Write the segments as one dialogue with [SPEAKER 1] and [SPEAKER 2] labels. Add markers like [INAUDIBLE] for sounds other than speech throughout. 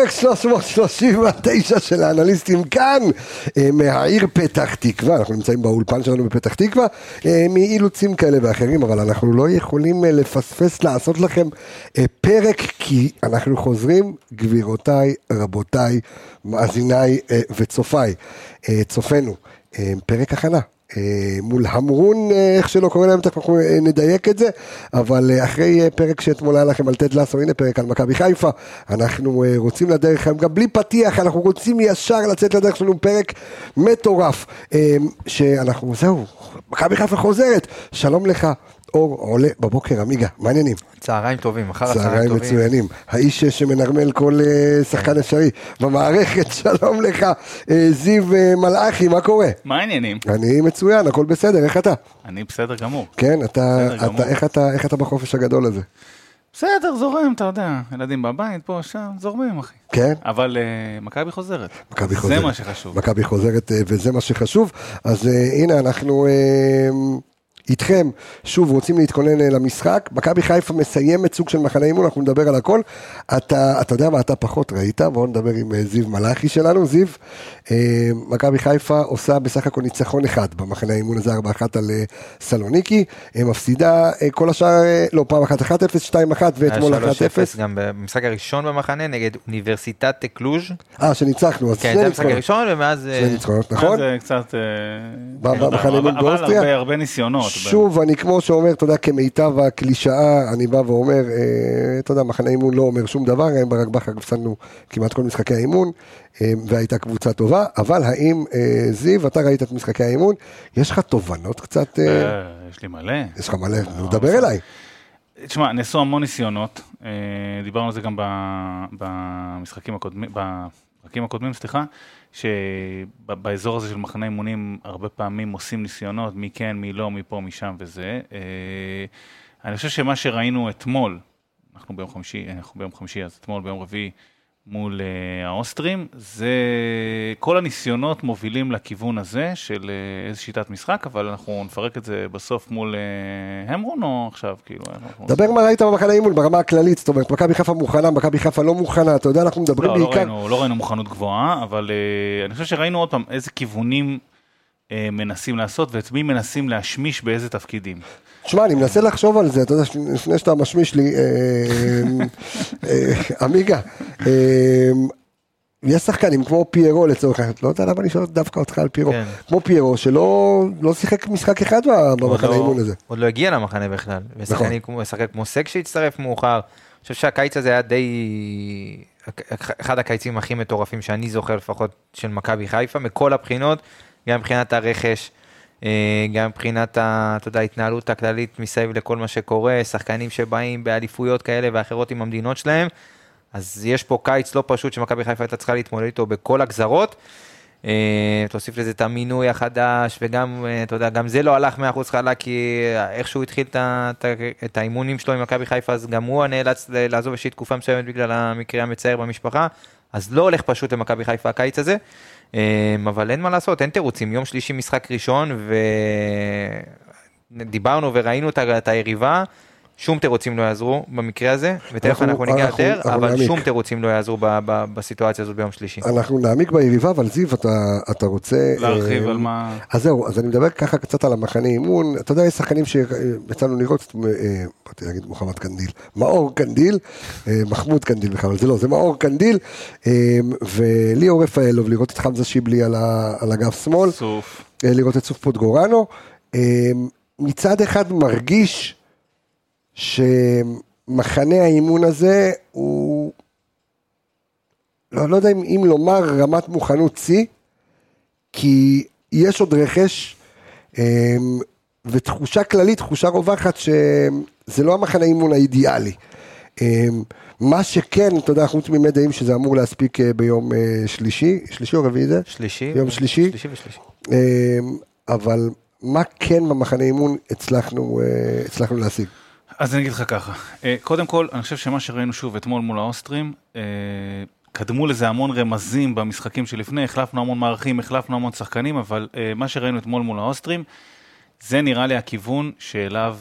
[SPEAKER 1] פרק 339 של האנליסטים כאן, אה, מהעיר פתח תקווה, אנחנו נמצאים באולפן שלנו בפתח תקווה, אה, מאילוצים כאלה ואחרים, אבל אנחנו לא יכולים אה, לפספס לעשות לכם פרק, כי אנחנו חוזרים, גבירותיי, רבותיי, מאזיניי וצופיי, צופינו, פרק הכנה. אה, מול המרון, אה, איך שלא קורא להם, תכף אנחנו אה, נדייק את זה, אבל אחרי פרק שאתמול היה לכם על טד לסו, הנה פרק על מכבי חיפה, אנחנו רוצים לדרך היום, גם בלי פתיח, אנחנו רוצים ישר לצאת לדרך שלנו פרק מטורף, שאנחנו, זהו, מכבי חיפה חוזרת, שלום לך. אור עולה בבוקר, עמיגה, מעניינים.
[SPEAKER 2] צהריים טובים, אחר
[SPEAKER 1] הצהריים טובים. צהריים מצוינים. האיש שמנרמל כל אה, שחקן כן. אפשרי במערכת, [LAUGHS] שלום לך, אה, זיו אה, מלאכי, מה קורה?
[SPEAKER 3] מה העניינים?
[SPEAKER 1] אני מצוין, הכל בסדר, איך אתה?
[SPEAKER 3] אני בסדר גמור.
[SPEAKER 1] כן, אתה, אתה, גמור. איך, אתה, איך אתה בחופש הגדול הזה?
[SPEAKER 3] בסדר, זורם, אתה יודע, ילדים בבית, פה, שם, זורמים, אחי.
[SPEAKER 1] כן?
[SPEAKER 3] אבל uh, מכבי חוזרת.
[SPEAKER 1] מכבי חוזרת.
[SPEAKER 3] זה מה שחשוב.
[SPEAKER 1] מכבי חוזרת, uh, וזה מה שחשוב. אז uh, הנה, אנחנו... Uh, איתכם, שוב, רוצים להתכונן אה, למשחק. מכבי חיפה מסיימת סוג של מחנה אימון, אנחנו נדבר על הכל. אתה, אתה יודע מה אתה פחות ראית, בואו נדבר עם אה, זיו מלאכי שלנו. זיו, מכבי חיפה עושה בסך הכל ניצחון אחד במחנה האימון הזה, 4-1 על סלוניקי. מפסידה כל השאר, לא, פעם אחת 1-0, 2-1 ואתמול 1-0.
[SPEAKER 2] גם במשחק הראשון במחנה נגד אוניברסיטת קלוז'.
[SPEAKER 1] אה, שניצחנו,
[SPEAKER 2] אז כן, זה המשחק הראשון, ומאז...
[SPEAKER 1] שני ניצחונות, נכון?
[SPEAKER 3] זה קצת...
[SPEAKER 1] במחנה אימון באוסטריה.
[SPEAKER 3] אבל הרבה ניסיונות.
[SPEAKER 1] שוב, אני כמו שאומר, אתה יודע, כמיטב הקלישאה, אני בא ואומר, אה, אתה יודע, מחנה אימון לא אומר שום דבר, הם ברק בכר הפסדנו כמעט כל משחקי האימון, אה, והייתה קבוצה טובה, אבל האם, אה, זיו, אתה ראית את משחקי האימון, יש לך תובנות קצת?
[SPEAKER 3] יש לי מלא.
[SPEAKER 1] יש לך מלא, נו, דבר אליי.
[SPEAKER 3] תשמע, נעשו המון ניסיונות, דיברנו על זה גם במשחקים הקודמים, בפרקים הקודמים, סליחה. שבאזור הזה של מחנה אימונים הרבה פעמים עושים ניסיונות, מי כן, מי לא, מי פה, משם וזה. אה, אני חושב שמה שראינו אתמול, אנחנו ביום חמישי, אנחנו ביום חמישי, אז אתמול ביום רביעי, מול uh, האוסטרים, זה כל הניסיונות מובילים לכיוון הזה של uh, איזו שיטת משחק, אבל אנחנו נפרק את זה בסוף מול המרון או עכשיו, כאילו...
[SPEAKER 1] דבר מה ראית במחנה אימון ברמה הכללית, זאת אומרת, מכבי חיפה מוכנה, מכבי חיפה לא מוכנה, אתה יודע, אנחנו מדברים
[SPEAKER 3] לא, לא
[SPEAKER 1] בעיקר...
[SPEAKER 3] לא ראינו, לא ראינו מוכנות גבוהה, אבל אני חושב שראינו עוד פעם איזה כיוונים מנסים לעשות ואת מי מנסים להשמיש באיזה תפקידים.
[SPEAKER 1] תשמע, אני מנסה לחשוב על זה, אתה יודע, לפני שאתה משמיש לי, אה, אה, עמיגה, אה, יש שחקנים כמו פיירו לצורך העניין, לא יודע למה אני שואל דווקא אותך על פיירו, כן. כמו פיירו שלא לא שיחק משחק אחד במחנה לא- האימון הזה.
[SPEAKER 2] עוד לא הגיע למחנה בכלל, ושחקנים נכון. כמו, כמו סק שהצטרף מאוחר, אני חושב שהקיץ הזה היה די, אחד הקיצים הכי מטורפים שאני זוכר לפחות של מכבי חיפה, מכל הבחינות, גם מבחינת הרכש. אה, גם מבחינת, ההתנהלות הכללית מסביב לכל מה שקורה, שחקנים שבאים באליפויות כאלה ואחרות עם המדינות שלהם, אז יש פה קיץ לא פשוט שמכבי חיפה הייתה צריכה להתמודד איתו בכל הגזרות. אה, תוסיף לזה את המינוי החדש, וגם, אה, אתה יודע, גם זה לא הלך 100% חלק, כי איך שהוא התחיל את האימונים שלו עם מכבי חיפה, אז גם הוא נאלץ לעזוב איזושהי תקופה מסוימת בגלל המקרה המצער במשפחה, אז לא הולך פשוט למכבי חיפה הקיץ הזה. אמ, אבל אין מה לעשות, אין תירוצים, יום שלישי משחק ראשון ודיברנו וראינו את היריבה. שום תירוצים לא יעזרו במקרה הזה, ותכף אנחנו ניגע יותר, אבל נעמיק. שום תירוצים לא יעזרו ב, ב, בסיטואציה הזאת ביום שלישי.
[SPEAKER 1] אנחנו נעמיק ביריבה, אבל זיו, אתה, אתה רוצה...
[SPEAKER 3] להרחיב אה, על מה...
[SPEAKER 1] אז זהו, אז אני מדבר ככה קצת על המחנה אימון, אתה יודע, יש שחקנים שיצאנו לראות, אה, באתי להגיד מוחמד קנדיל, מאור קנדיל, אה, מחמוד קנדיל בכלל, אבל זה לא, זה מאור קנדיל, אה, וליאור רפאלוב, לראות את חמזה שיבלי על, ה, על אגף שמאל,
[SPEAKER 3] סוף.
[SPEAKER 1] אה, לראות את סוף פודגוראנו, אה, מצד אחד מרגיש, שמחנה האימון הזה הוא, לא, לא יודע אם, אם לומר רמת מוכנות שיא, כי יש עוד רכש, אמ, ותחושה כללית, תחושה רווחת שזה לא המחנה האימון האידיאלי. אמ, מה שכן, אתה יודע, אנחנו תמימי דעים שזה אמור להספיק אה, ביום אה, שלישי, שלישי או רביעי זה?
[SPEAKER 2] שלישי.
[SPEAKER 1] ביום שלישי.
[SPEAKER 2] שלישי ושלישי.
[SPEAKER 1] אמ, אבל מה כן במחנה אימון הצלחנו, אה, הצלחנו להשיג?
[SPEAKER 3] אז אני אגיד לך ככה, אה, קודם כל, אני חושב שמה שראינו שוב אתמול מול האוסטרים, אה, קדמו לזה המון רמזים במשחקים שלפני, החלפנו המון מערכים, החלפנו המון שחקנים, אבל אה, מה שראינו אתמול מול האוסטרים, זה נראה לי הכיוון שאליו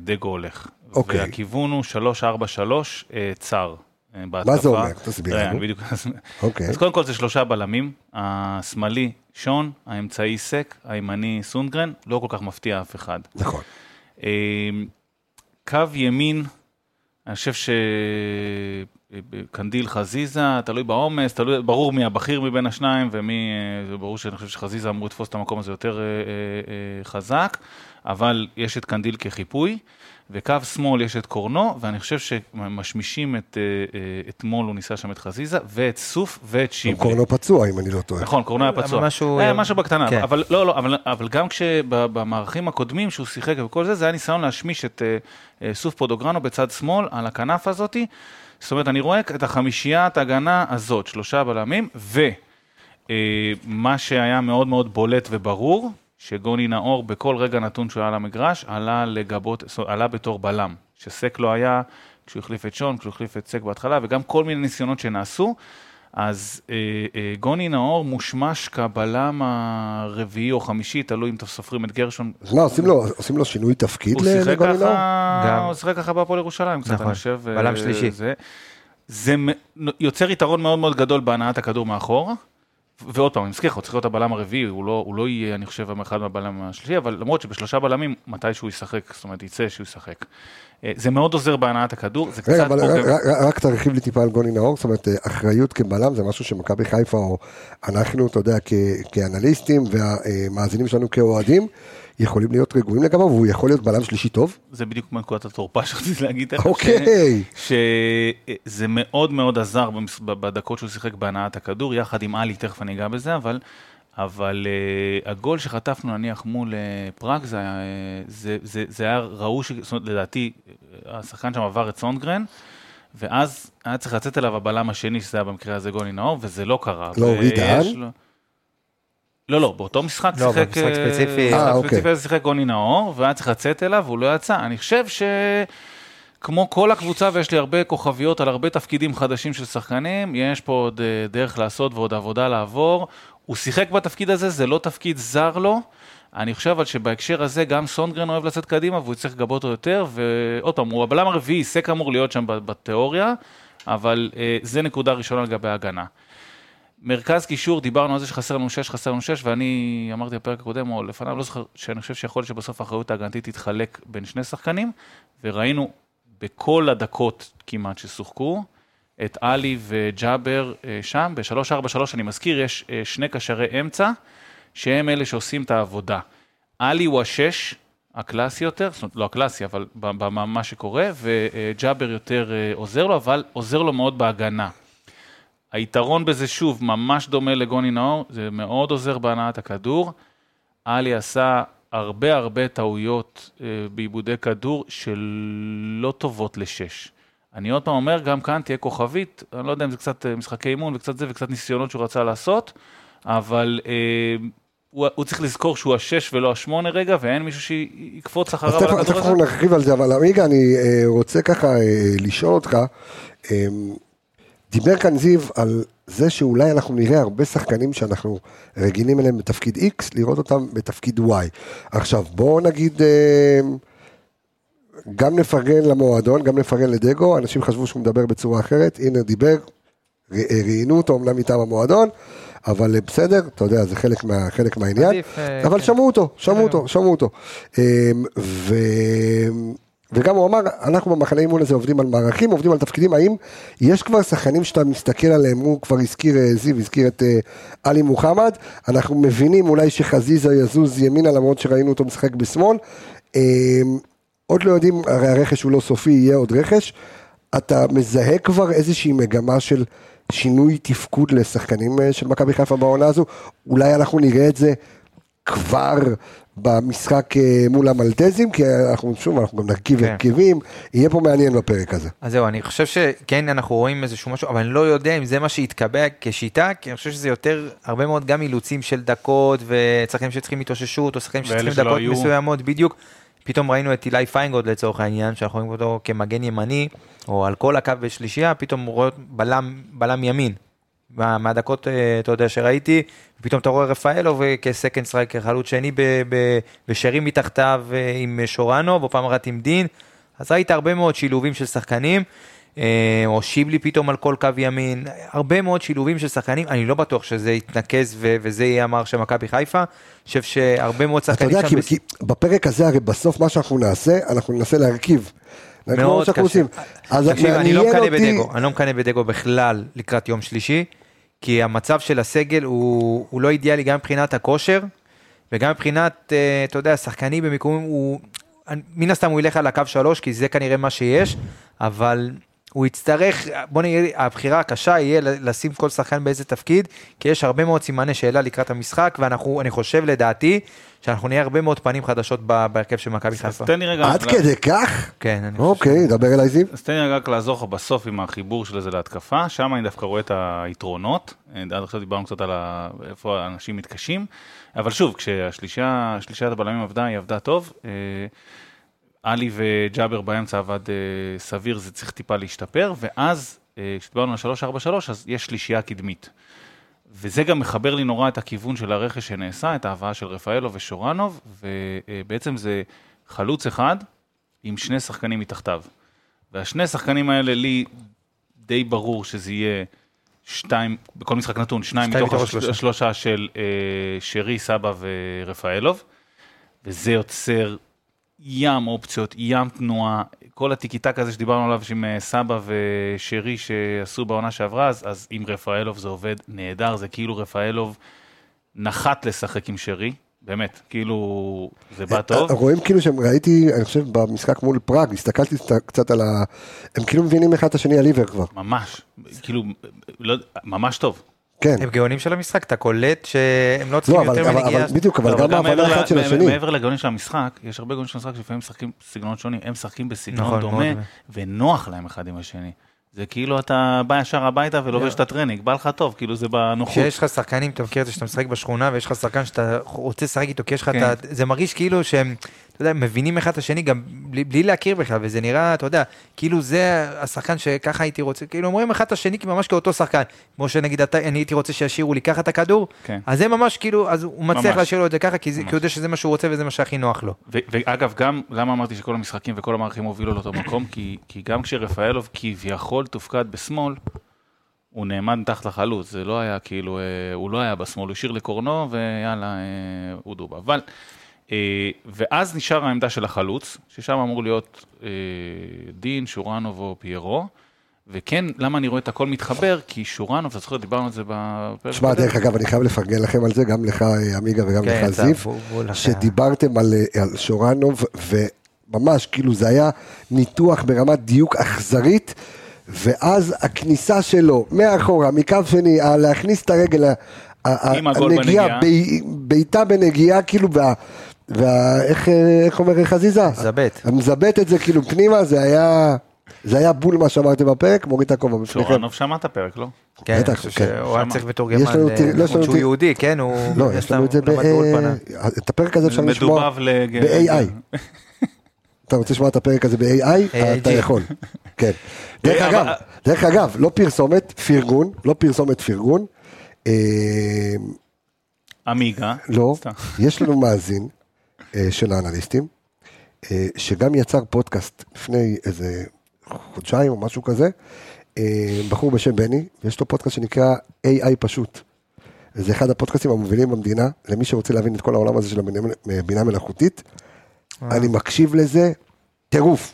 [SPEAKER 3] דגו הולך.
[SPEAKER 1] אוקיי.
[SPEAKER 3] והכיוון הוא 3-4-3 צר. בהתקפה.
[SPEAKER 1] מה זה אומר? תסביר לנו.
[SPEAKER 3] בדיוק.
[SPEAKER 1] אוקיי.
[SPEAKER 3] אז קודם כל זה שלושה בלמים, השמאלי שון, האמצעי סק, הימני סונגרן, לא כל כך מפתיע אף אחד.
[SPEAKER 1] נכון.
[SPEAKER 3] קו ימין, אני חושב שקנדיל חזיזה, תלוי בעומס, תלוי, ברור מי הבכיר מבין השניים, ומי, אה, זה ברור שאני חושב שחזיזה אמור לתפוס את המקום הזה יותר אה, אה, חזק, אבל יש את קנדיל כחיפוי, וקו שמאל יש את קורנו, ואני חושב שמשמישים את, אתמול הוא ניסה שם את חזיזה, ואת סוף ואת שיבלי.
[SPEAKER 1] קורנו פצוע, אם אני לא טועה.
[SPEAKER 3] נכון, קורנו היה פצוע.
[SPEAKER 2] משהו-
[SPEAKER 3] היה משהו בקטנה,
[SPEAKER 2] כן.
[SPEAKER 3] אבל לא, לא, אבל, אבל גם כשבמערכים הקודמים שהוא שיחק וכל זה, זה היה ניסיון להשמיש את אה, אה, סוף פודוגרנו בצד שמאל, על הכנף הזאתי. זאת אומרת, אני רואה את החמישיית הגנה הזאת, שלושה בלמים, ומה שהיה מאוד מאוד בולט וברור, שגוני נאור בכל רגע נתון שהוא היה על המגרש, עלה לגבות, עלה בתור בלם, שסק לא היה כשהוא החליף את שון, כשהוא החליף את סק בהתחלה, וגם כל מיני ניסיונות שנעשו. אז אה, אה, גוני נאור מושמש כבלם הרביעי או חמישי, תלוי אם אתם סופרים את גרשון.
[SPEAKER 1] אז מה, עושים לו, עושים לו שינוי תפקיד
[SPEAKER 3] הוא שיחק
[SPEAKER 1] לגוני נאור?
[SPEAKER 3] ככה,
[SPEAKER 2] גם.
[SPEAKER 3] הוא שיחק ככה בהפועל ירושלים, קצת,
[SPEAKER 2] נכון,
[SPEAKER 3] אני חושב.
[SPEAKER 2] בלם
[SPEAKER 3] אה,
[SPEAKER 2] שלישי.
[SPEAKER 3] זה, זה מ- יוצר יתרון מאוד מאוד גדול בהנעת הכדור מאחור. ועוד פעם, אני מזכיר לך, הוא צריך להיות הבלם הרביעי, הוא לא, הוא לא יהיה, אני חושב, אחד מהבלם השלישי, אבל למרות שבשלושה בלמים, מתי שהוא ישחק, זאת אומרת, יצא שהוא ישחק. אה, זה מאוד עוזר בהנעת הכדור, זה
[SPEAKER 1] רגע,
[SPEAKER 3] קצת
[SPEAKER 1] אבל רק- רק- רק תרחיב לי טיפה על גוני נאור, זאת אומרת, אה, אחריות כבלם זה משהו שמכבי חיפה, או אנחנו, אתה יודע, כ- כאנליסטים, והמאזינים שלנו כאוהדים, יכולים להיות רגועים לגביו, והוא יכול להיות בלם שלישי טוב?
[SPEAKER 3] זה בדיוק כמו נקודת התורפה [LAUGHS] שרציתי להגיד. תכף,
[SPEAKER 1] אוקיי.
[SPEAKER 3] ש- שזה מאוד מאוד עזר בדקות שהוא שיחק בהנעת הכדור, יחד עם עלי, תכף אני אגע בזה, אבל, אבל uh, הגול שחטפנו נניח מול uh, פראג, זה, uh, זה, זה, זה היה ראוי, ש... זאת אומרת, לדעתי, אה, השחקן שם עבר את סונגרן, ואז היה צריך לצאת אליו הבלם השני, שזה היה במקרה הזה גולי נאור, וזה לא קרה.
[SPEAKER 1] לא דהן?
[SPEAKER 3] לו- לא, לא, באותו משחק
[SPEAKER 2] לא,
[SPEAKER 3] שיחק...
[SPEAKER 2] במשחק
[SPEAKER 3] אה,
[SPEAKER 2] ספציפי.
[SPEAKER 1] אה, אוקיי.
[SPEAKER 3] ספציפי שיחק גוני נאור, והיה צריך לצאת אליו, והוא לא יצא. אני חושב ש... כמו כל הקבוצה, ויש לי הרבה כוכביות על הרבה תפקידים חדשים של שחקנים, יש פה עוד אה, דרך לעשות ועוד עבודה לעבור. הוא שיחק בתפקיד הזה, זה לא תפקיד זר לו. אני חושב אבל שבהקשר הזה גם סונגרן אוהב לצאת קדימה והוא צריך לגבות אותו יותר, ועוד פעם, הוא הבלם הרביעי, סק אמור להיות שם בתיאוריה, אבל אה, זה נקודה ראשונה לגבי ההגנה. מרכז קישור, דיברנו על זה שחסר לנו 6, חסר לנו 6, ואני אמרתי בפרק הקודם, או לפניו, לא זוכר, שאני חושב שיכול להיות שבסוף האחריות ההגנתית תתחלק בין שני שחקנים, וראינו בכל הדקות כמעט ששוחקו, את עלי וג'אבר אה, שם, ב-3-4-3, אני מזכיר, יש אה, שני קשרי אמצע, שהם אלה שעושים את העבודה. עלי הוא השש, הקלאסי יותר, זאת אומרת, לא הקלאסי, אבל במה שקורה, וג'אבר יותר אה, עוזר לו, אבל עוזר לו מאוד בהגנה. היתרון בזה, שוב, ממש דומה לגוני נאור, זה מאוד עוזר בהנעת הכדור. עלי עשה הרבה הרבה טעויות בעיבודי כדור שלא טובות לשש. אני עוד פעם אומר, גם כאן תהיה כוכבית, אני לא יודע אם זה קצת אה, משחקי אימון וקצת זה וקצת ניסיונות שהוא רצה לעשות, אבל אה, הוא, הוא צריך לזכור שהוא השש ולא השמונה רגע, ואין מישהו שיקפוץ
[SPEAKER 1] אז
[SPEAKER 3] אחריו על
[SPEAKER 1] תכף
[SPEAKER 3] הכדור
[SPEAKER 1] נרחיב על זה, אבל עמיגה, אני אה, רוצה ככה אה, לשאול אותך, אה, דיבר כאן זיו על זה שאולי אנחנו נראה הרבה שחקנים שאנחנו רגילים אליהם בתפקיד X, לראות אותם בתפקיד Y. עכשיו, בואו נגיד, אה, גם נפרגן למועדון, גם נפרגן לדגו, אנשים חשבו שהוא מדבר בצורה אחרת, הנה דיבר, ראיינו אותו אמנם מטעם המועדון, אבל אה, בסדר, אתה יודע, זה חלק, מה, חלק מהעניין,
[SPEAKER 2] עדיף, אה,
[SPEAKER 1] אבל
[SPEAKER 2] כן.
[SPEAKER 1] שמעו אותו, שמעו אותו, שמעו אותו. אמ, ו... וגם הוא אמר, אנחנו במחנה אימון הזה עובדים על מערכים, עובדים על תפקידים, האם יש כבר שחקנים שאתה מסתכל עליהם, הוא כבר הזכיר, אה, זיו הזכיר את עלי מוחמד, אנחנו מבינים אולי שחזיזה יזוז ימינה למרות שראינו אותו משחק בשמאל, אמ, עוד לא יודעים, הרי הרכש הוא לא סופי, יהיה עוד רכש, אתה מזהה כבר איזושהי מגמה של שינוי תפקוד לשחקנים אה, של מכבי חיפה בעונה הזו, אולי אנחנו נראה את זה כבר במשחק אה, מול המלטזים, כי אנחנו שוב, אנחנו גם נרכיב
[SPEAKER 2] כן.
[SPEAKER 1] הרכבים, יהיה פה מעניין בפרק הזה.
[SPEAKER 2] אז זהו, אני חושב שכן אנחנו רואים איזשהו משהו, אבל אני לא יודע אם זה מה שהתקבע כשיטה, כי אני חושב שזה יותר, הרבה מאוד גם אילוצים של דקות, וצרכים שצריכים התאוששות, או שחקנים שצריכים דקות
[SPEAKER 3] היו.
[SPEAKER 2] מסוימות, בדיוק. פתאום ראינו את אילי פיינגוד לצורך העניין, שאנחנו רואים אותו כמגן ימני, או על כל הקו בשלישייה, פתאום רואה בלם, בלם ימין. מה- מהדקות, אה, אתה יודע, שראיתי, פתאום אתה רואה רפאלו כ second striker, חלוץ שני ב- ב- בשרים מתחתיו אה, עם שורנוב, ופעם אחת עם דין, אז ראית הרבה מאוד שילובים של שחקנים. אה, או שיבלי פתאום על כל קו ימין, הרבה מאוד שילובים של שחקנים, אני לא בטוח שזה יתנקז ו- וזה יהיה המערך של מכבי חיפה, אני חושב שהרבה מאוד
[SPEAKER 1] אתה
[SPEAKER 2] שחקנים
[SPEAKER 1] יודע,
[SPEAKER 2] שם...
[SPEAKER 1] כי,
[SPEAKER 2] בס-
[SPEAKER 1] כי בפרק הזה הרי בסוף מה שאנחנו נעשה, אנחנו ננסה להרכיב.
[SPEAKER 2] מאוד קשה.
[SPEAKER 1] עושים. אז
[SPEAKER 2] תקשיב, אני לא מקנא
[SPEAKER 1] אותי-
[SPEAKER 2] בדגו, אני לא מקנא בדגו בכלל לקראת יום שלישי, כי המצב של הסגל הוא, הוא לא אידיאלי גם מבחינת הכושר, וגם מבחינת, אה, אתה יודע, שחקנים במיקומים, הוא, מן הסתם הוא ילך על הקו שלוש, כי זה כנראה מה שיש, אבל הוא יצטרך, בוא נראה, הבחירה הקשה יהיה לשים כל שחקן באיזה תפקיד, כי יש הרבה מאוד סימני שאלה לקראת המשחק, ואנחנו, אני חושב לדעתי, שאנחנו נהיה הרבה מאוד פנים חדשות בהרכב של מכבי חיפה.
[SPEAKER 3] תן לי רגע...
[SPEAKER 1] עד
[SPEAKER 3] לה-
[SPEAKER 1] כדי כך?
[SPEAKER 2] כן, אני חושב.
[SPEAKER 1] אוקיי, דבר אליי זיו.
[SPEAKER 3] אז תן לי רק לעזור לך בסוף עם החיבור של זה להתקפה, שם אני דווקא רואה את היתרונות, אה, עד עכשיו דיברנו קצת על ה... איפה האנשים מתקשים, אבל שוב, שלישיית הבלמים עבדה, היא עבדה טוב, אה, עלי וג'אבר באמצע עבד אה, סביר, זה צריך טיפה להשתפר, ואז אה, כשדיברנו על 343, אז יש שלישייה קדמית. וזה גם מחבר לי נורא את הכיוון של הרכש שנעשה, את ההבאה של רפאלו ושורנוב, ובעצם זה חלוץ אחד עם שני שחקנים מתחתיו. והשני שחקנים האלה, לי די ברור שזה יהיה שתיים, בכל משחק נתון, שניים מתוך השלושה.
[SPEAKER 2] השלושה
[SPEAKER 3] של אה, שרי, סבא ורפאלוב, וזה יוצר ים אופציות, ים תנועה, כל הטיקי טק הזה שדיברנו עליו עם אה, סבא ושרי שעשו בעונה שעברה, אז, אז עם רפאלוב זה עובד נהדר, זה כאילו רפאלוב נחת לשחק עם שרי, באמת, כאילו זה בא טוב.
[SPEAKER 1] רואים כאילו שהם, ראיתי, אני חושב, במשחק מול פראג, הסתכלתי קצת על ה... הם כאילו מבינים אחד את השני על עיוור כבר.
[SPEAKER 3] ממש, כאילו, לא, ממש טוב.
[SPEAKER 1] כן.
[SPEAKER 2] הם גאונים של המשחק, אתה קולט שהם לא
[SPEAKER 1] לא,
[SPEAKER 2] צריכים
[SPEAKER 1] אבל
[SPEAKER 2] יותר
[SPEAKER 1] אבל-
[SPEAKER 2] מנגיעה.
[SPEAKER 1] אבל בדיוק, אבל
[SPEAKER 3] לא,
[SPEAKER 1] גם ההבנה אחד של השני.
[SPEAKER 3] מעבר לגאונים של המשחק, יש הרבה גאונים של המשחק שלפעמים משחקים סגנונות שונים, הם משחקים בסגנון
[SPEAKER 2] נכון,
[SPEAKER 3] דומה,
[SPEAKER 2] מאוד.
[SPEAKER 3] ונוח להם אחד עם השני. זה כאילו אתה בא ישר הביתה ולובש את הטרנינג, בא לך טוב, כאילו זה בנוחות.
[SPEAKER 2] כשיש לך שחקנים, אתה מכיר את זה שאתה משחק בשכונה ויש לך שחקן שאתה רוצה לשחק איתו, כי יש לך
[SPEAKER 3] כן.
[SPEAKER 2] את ה... זה מרגיש כאילו שהם, אתה יודע, מבינים אחד את השני גם בלי, בלי להכיר בכלל, וזה נראה, אתה יודע, כאילו זה השחקן שככה הייתי רוצה, כאילו אומרים אחד את השני ממש כאותו שחקן. כמו שנגיד אתה, אני הייתי רוצה שישאירו לי ככה את הכדור,
[SPEAKER 3] כן.
[SPEAKER 2] אז זה ממש כאילו, אז הוא מצליח. להשאיר לו את זה ככה, כי זה-. כי הוא יודע שזה מה שהוא רוצה וזה מה שהכי נוח לו.
[SPEAKER 3] ו- ואגב, גם, למה אמרתי שכל המשחקים וכל המערכים הובילו לאותו מקום? כי, כי גם כשרפאלוב כביכול תופקד בשמאל, הוא נעמד מתחת לחלוץ, זה לא היה כאילו, אה, הוא לא היה בשמאל, הוא השאיר לקורנו ויאללה, אה, הוא דובה. אבל, ואז נשאר העמדה של החלוץ, ששם אמור להיות אה, דין, שורנוב או פיירו. וכן, למה אני רואה את הכל מתחבר? כי שורנוב, אתה זוכר, דיברנו על זה בפרק
[SPEAKER 1] שמע,
[SPEAKER 3] הקודם.
[SPEAKER 1] דרך אגב, אני חייב לפרגן לכם על זה, גם לך אה, עמיגה וגם
[SPEAKER 2] כן,
[SPEAKER 1] לך
[SPEAKER 2] זה
[SPEAKER 1] זיו, שדיברתם על אה, על שורנוב, וממש, כאילו זה היה ניתוח ברמת דיוק אכזרית, ואז הכניסה שלו מאחורה, מקו שני, להכניס את הרגל, הנגיעה, בעיטה בנגיעה, כאילו, וה... וה... איך, אה, איך אומר חזיזה?
[SPEAKER 2] מזבט.
[SPEAKER 1] המזבט את זה כאילו פנימה, זה היה... זה היה בול מה שאמרתם בפרק, מוריד את הכובע בפניכם.
[SPEAKER 3] שורנוב שמע את הפרק, לא?
[SPEAKER 2] כן,
[SPEAKER 1] בטח,
[SPEAKER 2] אני חושב
[SPEAKER 1] כן.
[SPEAKER 2] שהוא היה. צריך
[SPEAKER 1] יש
[SPEAKER 2] מתורגמן, אה,
[SPEAKER 1] לנו
[SPEAKER 2] שהוא יהודי, כן, הוא...
[SPEAKER 1] לא, יש לנו את זה ב... את הפרק הזה אפשר לשמוע. ב-AI. אתה רוצה לשמוע את הפרק הזה ב-AI? אתה יכול. כן. דרך
[SPEAKER 3] אה,
[SPEAKER 1] אגב,
[SPEAKER 3] אבל-
[SPEAKER 1] דרך אגב, לא פרסומת, פרגון, לא פרסומת, פרגון. אה,
[SPEAKER 3] עמיגה.
[SPEAKER 1] לא. יש לנו מאזין של האנליסטים, אה, שגם יצר פודקאסט לפני איזה חודשיים או משהו כזה, אה, בחור בשם בני, ויש לו פודקאסט שנקרא AI פשוט. זה אחד הפודקאסטים המובילים במדינה, למי שרוצה להבין את כל העולם הזה של הבינה- בינה מלאכותית.
[SPEAKER 2] אה.
[SPEAKER 1] אני מקשיב לזה, טירוף.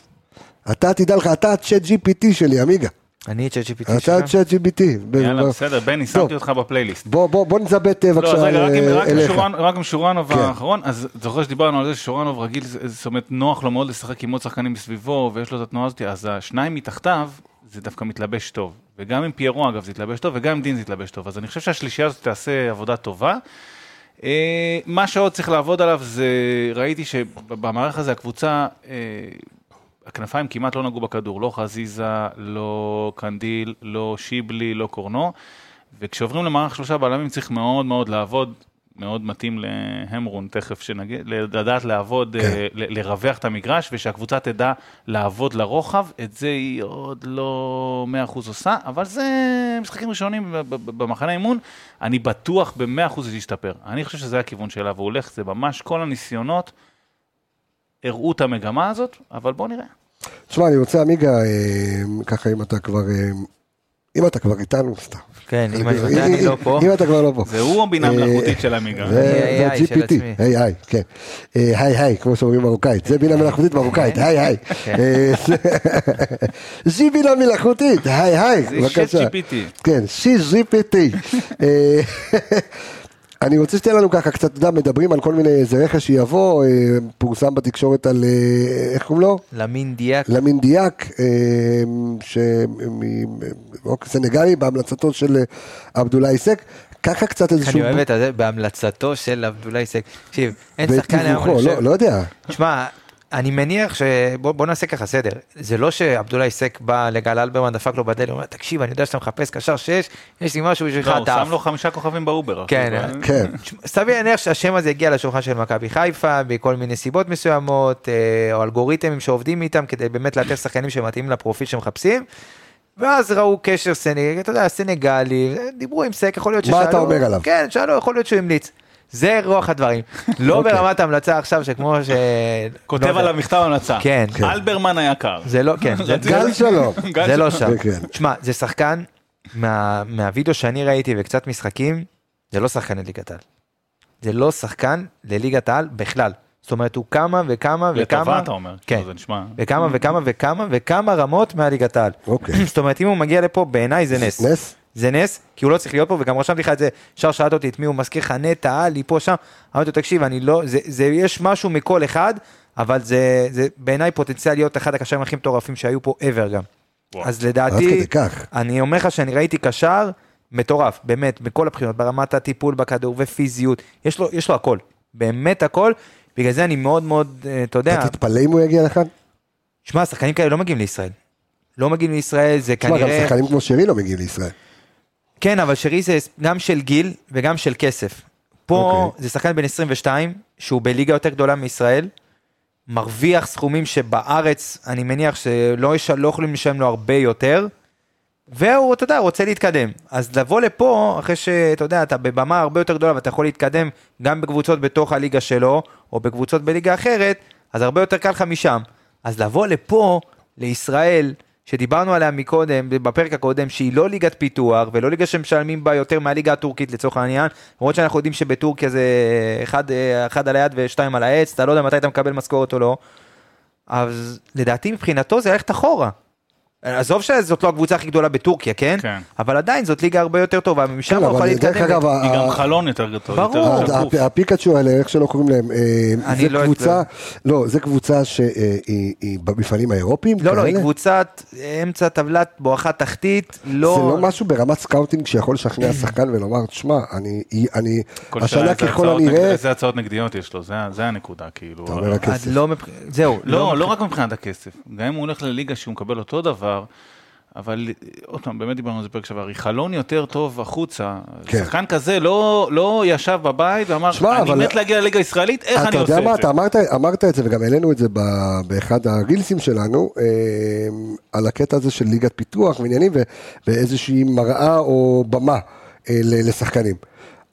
[SPEAKER 1] אתה תדע לך, אתה הצ'אט GPT שלי, עמיגה.
[SPEAKER 2] אני את ChatGPT
[SPEAKER 1] אתה
[SPEAKER 2] שלך.
[SPEAKER 1] הצ'אט GPT.
[SPEAKER 3] יאללה, בסדר, בני. שמתי אותך בפלייליסט.
[SPEAKER 1] בוא, בוא, בוא נזבט אה,
[SPEAKER 3] לא,
[SPEAKER 1] בבקשה
[SPEAKER 3] אז רגע, רק עם-
[SPEAKER 1] אה, אליך.
[SPEAKER 3] שורנוב- רק עם שורנוב
[SPEAKER 1] כן.
[SPEAKER 3] האחרון, אז אתה זוכר שדיברנו על זה ששורנוב רגיל, זאת אומרת, נוח לו מאוד לשחק עם עוד שחקנים מסביבו, ויש לו את התנועה הזאת, אז השניים מתחתיו, זה דווקא מתלבש טוב. וגם עם פיירו, אגב, זה יתלבש טוב, וגם עם דין זה יתלבש טוב. אז אני חושב שהשלישייה הזאת תעשה עבודה טובה. אה, מה שעוד צריך לעבוד עליו זה, ראיתי שבמערך הזה הקבוצה, הכנפיים כמעט לא נגעו בכדור, לא חזיזה, לא קנדיל, לא שיבלי, לא קורנו, וכשעוברים למערך שלושה בלמים צריך מאוד מאוד לעבוד, מאוד מתאים להמרון תכף שנגיד, לדעת לעבוד,
[SPEAKER 1] כן.
[SPEAKER 3] אה, ל- לרווח את המגרש, ושהקבוצה תדע לעבוד לרוחב, את זה היא עוד לא 100% עושה, אבל זה משחקים ראשונים במחנה אימון, אני בטוח ב-100% זה ישתפר. אני חושב שזה הכיוון שאליו הוא הולך, זה ממש כל הניסיונות הראו את המגמה הזאת, אבל בואו נראה.
[SPEAKER 1] תשמע, אני רוצה, עמיגה, אה, ככה אם אתה כבר, אה, אם אתה כבר איתנו, סתם.
[SPEAKER 2] כן, אם אני לא פה.
[SPEAKER 1] אם אתה כבר לא פה.
[SPEAKER 3] זה הוא הבינה מלאכותית של עמיגה.
[SPEAKER 1] זה ה-GPT,
[SPEAKER 2] עצמי.
[SPEAKER 1] היי כן. אה, היי היי, כמו שאומרים מרוקאית, זה בינה מלאכותית מרוקאית, היי היי.
[SPEAKER 2] כן.
[SPEAKER 1] אה, זה- [LAUGHS] זי בינה מלאכותית, היי היי,
[SPEAKER 3] זה
[SPEAKER 1] בבקשה.
[SPEAKER 3] ChatGPT.
[SPEAKER 1] כן, שי GPT. [LAUGHS] אני רוצה שתהיה לנו ככה קצת, אתה יודע, מדברים על כל מיני, איזה רכש שיבוא, אה, פורסם בתקשורת על, אה, איך קוראים לו?
[SPEAKER 2] למין דיאק.
[SPEAKER 1] למין דיאק, אה, סנגלי, בהמלצתו של עבדולאי סק. ככה קצת איזשהו...
[SPEAKER 2] אני אוהב את זה בהמלצתו של עבדולאי סק. תקשיב, אין שחקן היום, אני חושב-
[SPEAKER 1] לא, לא יודע.
[SPEAKER 2] תשמע, אני מניח ש... בוא, בוא נעשה ככה סדר. זה לא שעבדולאי סק בא לגל אלברמן, דפק לו בדלת, הוא אומר, תקשיב, אני יודע שאתה מחפש קשר 6, יש לי משהו בשבילך,
[SPEAKER 3] לא, הוא
[SPEAKER 2] אתה
[SPEAKER 3] שם לו חמישה כוכבים באובר.
[SPEAKER 2] כן.
[SPEAKER 1] כן. [LAUGHS]
[SPEAKER 2] סביר להניח שהשם הזה הגיע לשולחן של מכבי חיפה בכל מיני סיבות מסוימות, אה, או אלגוריתמים שעובדים איתם כדי באמת לאתר שחקנים שמתאימים לפרופיל שמחפשים. ואז ראו קשר סנגלי, אתה יודע, סנגלי, דיברו עם סק, יכול להיות
[SPEAKER 1] מה
[SPEAKER 2] ששאלו,
[SPEAKER 1] אתה אומר עליו?
[SPEAKER 2] כן, שאלו, יכול להיות שהוא המליץ. זה רוח הדברים. [LAUGHS] לא
[SPEAKER 1] אוקיי.
[SPEAKER 2] ברמת המלצה עכשיו, שכמו ש...
[SPEAKER 3] כותב
[SPEAKER 2] לא.
[SPEAKER 3] עליו מכתב המלצה.
[SPEAKER 2] כן.
[SPEAKER 1] כן.
[SPEAKER 3] אלברמן היקר.
[SPEAKER 2] זה לא, כן, [LAUGHS]
[SPEAKER 1] גל שלום. [LAUGHS]
[SPEAKER 2] זה לא. שם.
[SPEAKER 1] כן, כן.
[SPEAKER 2] תשמע, זה שחקן, מה, מהווידאו שאני ראיתי וקצת משחקים, זה לא שחקן לליגת העל. זה לא שחקן לליגת העל בכלל. זאת אומרת, הוא כמה וכמה וכמה,
[SPEAKER 3] לטובה אתה אומר.
[SPEAKER 2] כן.
[SPEAKER 3] זה נשמע...
[SPEAKER 2] וכמה וכמה וכמה וכמה רמות מהליגת העל.
[SPEAKER 1] אוקיי. [CLEARS THROAT]
[SPEAKER 2] זאת אומרת, אם הוא מגיע לפה, בעיניי זה נס.
[SPEAKER 1] נס?
[SPEAKER 2] זה נס, כי הוא לא צריך להיות פה, וגם רשמתי לך את זה, ישר שאלת אותי את מי הוא מזכיר לך, נטע, עלי, פה, שם. אמרתי לו, תקשיב, אני לא, זה, זה, יש משהו מכל אחד, אבל זה, זה בעיניי פוטנציאל להיות אחד הקשרים הכי מטורפים שהיו פה ever גם.
[SPEAKER 3] וואו.
[SPEAKER 2] אז לדעתי. אני אומר לך שאני ראיתי קשר מטורף, באמת, בכל הבחינות, ברמת הטיפול בכדור ופיזיות, יש לו, יש לו הכל, באמת הכל, בגלל זה אני מאוד מאוד, אה, אתה יודע,
[SPEAKER 1] אתה תתפלא אם הוא יגיע לכאן?
[SPEAKER 2] שמע, שחקנים כאלה לא מגיעים לישראל. לא מגיעים לישראל, זה
[SPEAKER 1] תשמע, גם
[SPEAKER 2] כנראה...
[SPEAKER 1] שחקנים כמו שרי לא מגיעים לישראל.
[SPEAKER 2] כן, אבל שרי זה גם של גיל וגם של כסף. פה
[SPEAKER 1] אוקיי.
[SPEAKER 2] זה שחקן בן 22, שהוא בליגה יותר גדולה מישראל, מרוויח סכומים שבארץ, אני מניח שלא יש- לא יכולים לשלם לו הרבה יותר, והוא, אתה יודע, רוצה להתקדם. אז לבוא לפה, אחרי שאתה יודע, אתה בבמה הרבה יותר גדולה ואתה יכול להתקדם גם בקבוצות בתוך הליגה שלו, או בקבוצות בליגה אחרת, אז הרבה יותר קל לך משם. אז לבוא לפה, לישראל, שדיברנו עליה מקודם, בפרק הקודם, שהיא לא ליגת פיתוח, ולא ליגה שמשלמים בה יותר מהליגה הטורקית לצורך העניין, למרות שאנחנו יודעים שבטורקיה זה אחד, אחד על היד ושתיים על העץ, אתה לא יודע מתי אתה מקבל משכורת או לא. אז לדעתי מבחינתו זה ללכת אחורה. עזוב שזאת לא הקבוצה הכי גדולה בטורקיה, כן?
[SPEAKER 3] כן.
[SPEAKER 2] אבל עדיין זאת ליגה הרבה יותר טובה, ומשם
[SPEAKER 1] כן,
[SPEAKER 2] הוא יכול
[SPEAKER 1] אבל דרך
[SPEAKER 2] להתקדם.
[SPEAKER 1] אגב,
[SPEAKER 3] היא גם חלון יותר גדול.
[SPEAKER 2] ברור.
[SPEAKER 3] יותר
[SPEAKER 1] ה-
[SPEAKER 3] שקוף.
[SPEAKER 1] ה- הפיקאצ'ו האלה, איך שלא קוראים להם, אה,
[SPEAKER 2] אני
[SPEAKER 1] זה
[SPEAKER 2] לא
[SPEAKER 1] קבוצה, לא, זה קבוצה שהיא היא במפעלים האירופיים,
[SPEAKER 2] לא, לא, היא? קבוצת אמצע טבלת בואכה תחתית, לא...
[SPEAKER 1] זה לא משהו ברמת scouting שיכול לשכנע שחקן ולומר, תשמע, אני, השנה ככל הנראה,
[SPEAKER 3] איזה הצעות נגדיות יש לו, זה הנקודה, כאילו.
[SPEAKER 1] אתה אומר, הכסף.
[SPEAKER 2] אז לא, זהו,
[SPEAKER 3] לא, לא רק מבחינת הכסף. גם אם הוא הולך לליגה שהוא מקבל אותו דבר, אבל עוד פעם, באמת דיברנו על זה פרק שעבר, היא חלון יותר טוב החוצה.
[SPEAKER 1] כן.
[SPEAKER 3] שחקן כזה לא, לא ישב בבית ואמר,
[SPEAKER 1] שמע,
[SPEAKER 3] אני
[SPEAKER 1] אבל-
[SPEAKER 3] מת להגיע לליגה הישראלית, איך
[SPEAKER 1] אתה
[SPEAKER 3] אני
[SPEAKER 1] יודע
[SPEAKER 3] עושה
[SPEAKER 1] מה,
[SPEAKER 3] את
[SPEAKER 1] אתה
[SPEAKER 3] זה?
[SPEAKER 1] אמרת, אמרת את זה וגם העלינו את זה ב- באחד הרילסים שלנו, אה, על הקטע הזה של ליגת פיתוח ועניינים ו- ואיזושהי מראה או במה אה, ל- לשחקנים.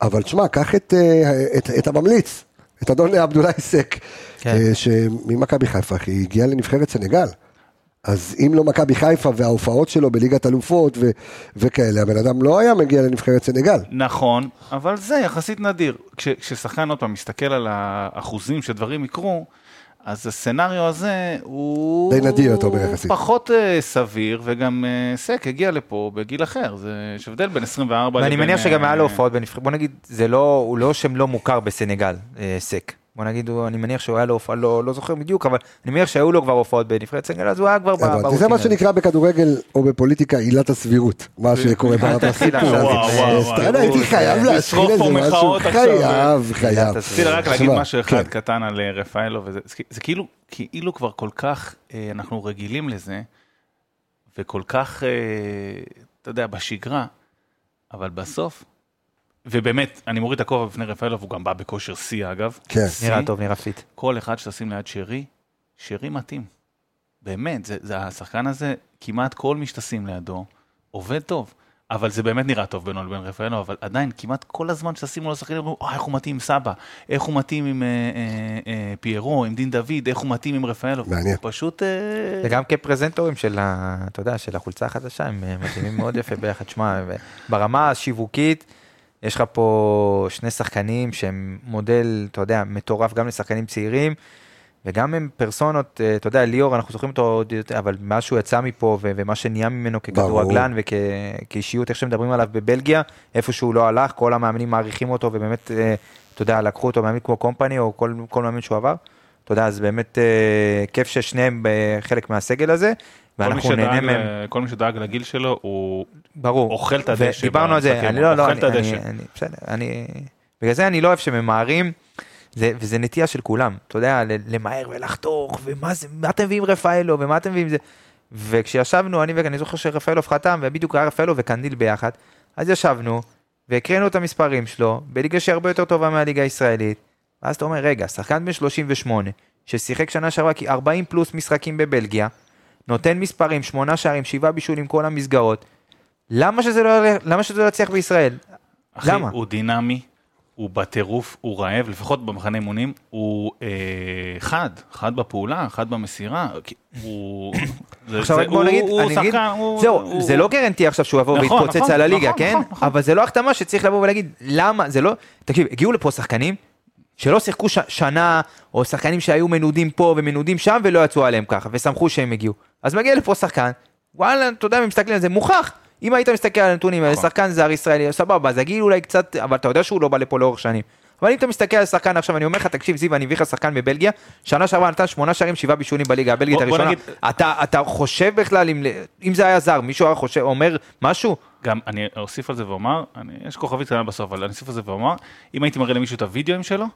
[SPEAKER 1] אבל תשמע, קח את, אה, את, את הממליץ, את אדון עבדולאי סק,
[SPEAKER 2] כן.
[SPEAKER 1] אה, שממכבי חיפה, אחי, הגיע לנבחרת סנגל. אז אם לא מכבי חיפה וההופעות שלו בליגת אלופות ו- וכאלה, הבן אדם לא היה מגיע לנבחרת סנגל.
[SPEAKER 3] נכון, אבל זה יחסית נדיר. כש, כששחקן עוד פעם מסתכל על האחוזים שדברים יקרו, אז הסצנריו הזה הוא...
[SPEAKER 1] די נדיר, אתה אומר, יחסית.
[SPEAKER 3] פחות uh, סביר, וגם uh, סק הגיע לפה בגיל אחר, זה יש הבדל בין 24
[SPEAKER 2] ואני
[SPEAKER 3] לבין...
[SPEAKER 2] מניח שגם
[SPEAKER 3] אה,
[SPEAKER 2] היה לו הופעות בנבחרת, בוא נגיד, זה לא, הוא לא שם לא מוכר בסנגל, אה, סק. בוא נגיד, הוא- אני מניח שהוא היה לו הופעה, לא, לא זוכר בדיוק, אבל אני מניח שהיו לו כבר הופעות בנבחרת סנגל, אז הוא היה כבר ב-
[SPEAKER 1] הבנתי. זה
[SPEAKER 2] ברוטינה.
[SPEAKER 1] מה שנקרא בכדורגל או בפוליטיקה עילת הסבירות, מה שקורה
[SPEAKER 2] אה,
[SPEAKER 3] וואו.
[SPEAKER 1] סתם הייתי חייב להשחיל איזה משהו. חייב, חייב.
[SPEAKER 3] רציתי רק להגיד משהו אחד
[SPEAKER 1] כן.
[SPEAKER 3] קטן על אה, רפאלוב, זה, כאילו, כאילו כבר כל כך, אה, אנחנו רגילים לזה, וכל כך, אה, אתה יודע, בשגרה, אבל בסוף, ובאמת, אני מוריד את הכובע בפני רפאלוב, והוא גם בא בכושר שיא אגב.
[SPEAKER 1] כן.
[SPEAKER 2] נראה טוב, נראה fit.
[SPEAKER 3] כל אחד שתשים ליד שרי, שרי מתאים. באמת, זה, זה השחקן הזה, כמעט כל מי שתשים לידו, עובד טוב. אבל זה באמת נראה טוב בינו לבין רפאלו, אבל עדיין כמעט כל הזמן שתשימו לו שחקנים, אומרים, איך הוא מתאים עם סבא, איך הוא מתאים עם אה, אה, אה, פיירו, עם דין דוד, איך הוא מתאים עם רפאלו.
[SPEAKER 1] מעניין.
[SPEAKER 3] הוא פשוט... אה,
[SPEAKER 2] וגם כפרזנטורים של, ה, אתה יודע, של החולצה החדשה, הם אה, מתאימים מאוד יפה ביחד. שמע, ברמה השיווקית, יש לך פה שני שחקנים שהם מודל, אתה יודע, מטורף גם לשחקנים צעירים, וגם הם פרסונות, אה, אתה יודע, ליאור, אנחנו זוכרים אותו עוד יותר, אבל מאז שהוא יצא מפה, ומה שנהיה ממנו ככדורגלן וכאישיות, איך שמדברים עליו בבלגיה, איפה שהוא לא הלך, כל המאמנים מעריכים אותו, ובאמת, אה, אתה יודע, לקחו אותו מאמין כמו קומפני, או כל, כל מאמין שהוא עבר. אתה יודע, אז באמת אה, כיף ששניהם אה, חלק מהסגל הזה, ואנחנו נהנה מהם.
[SPEAKER 3] כל מי שדאג לגיל שלו, הוא
[SPEAKER 2] ברור.
[SPEAKER 3] אוכל את הדשא
[SPEAKER 2] דיברנו על זה, אני לא, לא, אני. אני, אני, בסדר, אני, בגלל זה אני לא אוהב שממהרים, זה, וזה נטייה של כולם, אתה יודע, למהר ולחתוך, ומה זה, מה אתם מביאים רפאלו, ומה אתם מביאים זה, וכשישבנו, אני ואני זוכר שרפאלוב חתם, ובדיוק היה רפאלו וקנדיל ביחד, אז ישבנו, והקראנו את המספרים שלו, בליגה שהיא הרבה יותר טובה מהליגה הישראלית, ואז אתה אומר, רגע, שחקן בן 38, ששיחק שנה שעברה כי 40 פלוס משחקים בבלגיה, נותן מספרים, שמונה שערים, שבעה בישולים, כל המסגרות, למה שזה לא, למה שזה לא יצליח בישראל?
[SPEAKER 3] אחי,
[SPEAKER 2] למה?
[SPEAKER 3] הוא דינמי, הוא בטירוף, הוא רעב, לפחות במחנה אימונים, הוא אה, חד, חד בפעולה, חד במסירה, הוא... זה-
[SPEAKER 2] עכשיו
[SPEAKER 3] זה-
[SPEAKER 2] בוא
[SPEAKER 3] הוא-
[SPEAKER 2] נגיד,
[SPEAKER 3] הוא
[SPEAKER 2] אני
[SPEAKER 3] שחקן, הוא-
[SPEAKER 2] זהו,
[SPEAKER 3] הוא-
[SPEAKER 2] זה לא גרנטי עכשיו שהוא יבוא
[SPEAKER 3] נכון,
[SPEAKER 2] ויתפוצץ
[SPEAKER 3] נכון,
[SPEAKER 2] על הליגה,
[SPEAKER 3] נכון,
[SPEAKER 2] כן?
[SPEAKER 3] נכון, נכון.
[SPEAKER 2] אבל זה לא החתמה שצריך לבוא ולהגיד, למה, זה לא, תקשיב, הגיעו לפה שחקנים שלא שיחקו ש- שנה, או שחקנים שהיו מנודים פה ומנודים שם ולא יצאו עליהם ככה, ושמחו שהם הגיעו. אז מגיע לפה שחקן, וואלה, אתה יודע, אם מסתכלים על זה, מוכח. אם היית מסתכל על הנתונים האלה,
[SPEAKER 3] נכון.
[SPEAKER 2] שחקן זר ישראלי, סבבה, אז הגיל אולי קצת, אבל אתה יודע שהוא לא בא לפה לאורך שנים. אבל אם אתה מסתכל על שחקן עכשיו, אני אומר לך, תקשיב, זיו, אני מביא לך שחקן בבלגיה, שנה שעברה נתן שמונה שערים, שבעה בישולים בליגה הבלגית הראשונה.
[SPEAKER 3] נגיד-
[SPEAKER 2] אתה, אתה חושב בכלל, אם, אם זה היה זר, מישהו היה חושב, אומר משהו?
[SPEAKER 3] גם אני אוסיף על זה ואומר, אני, יש כוכבית קטנה בסוף, אבל אני אוסיף על זה ואומר, אם הייתי מראה למישהו את הוידאוים שלו,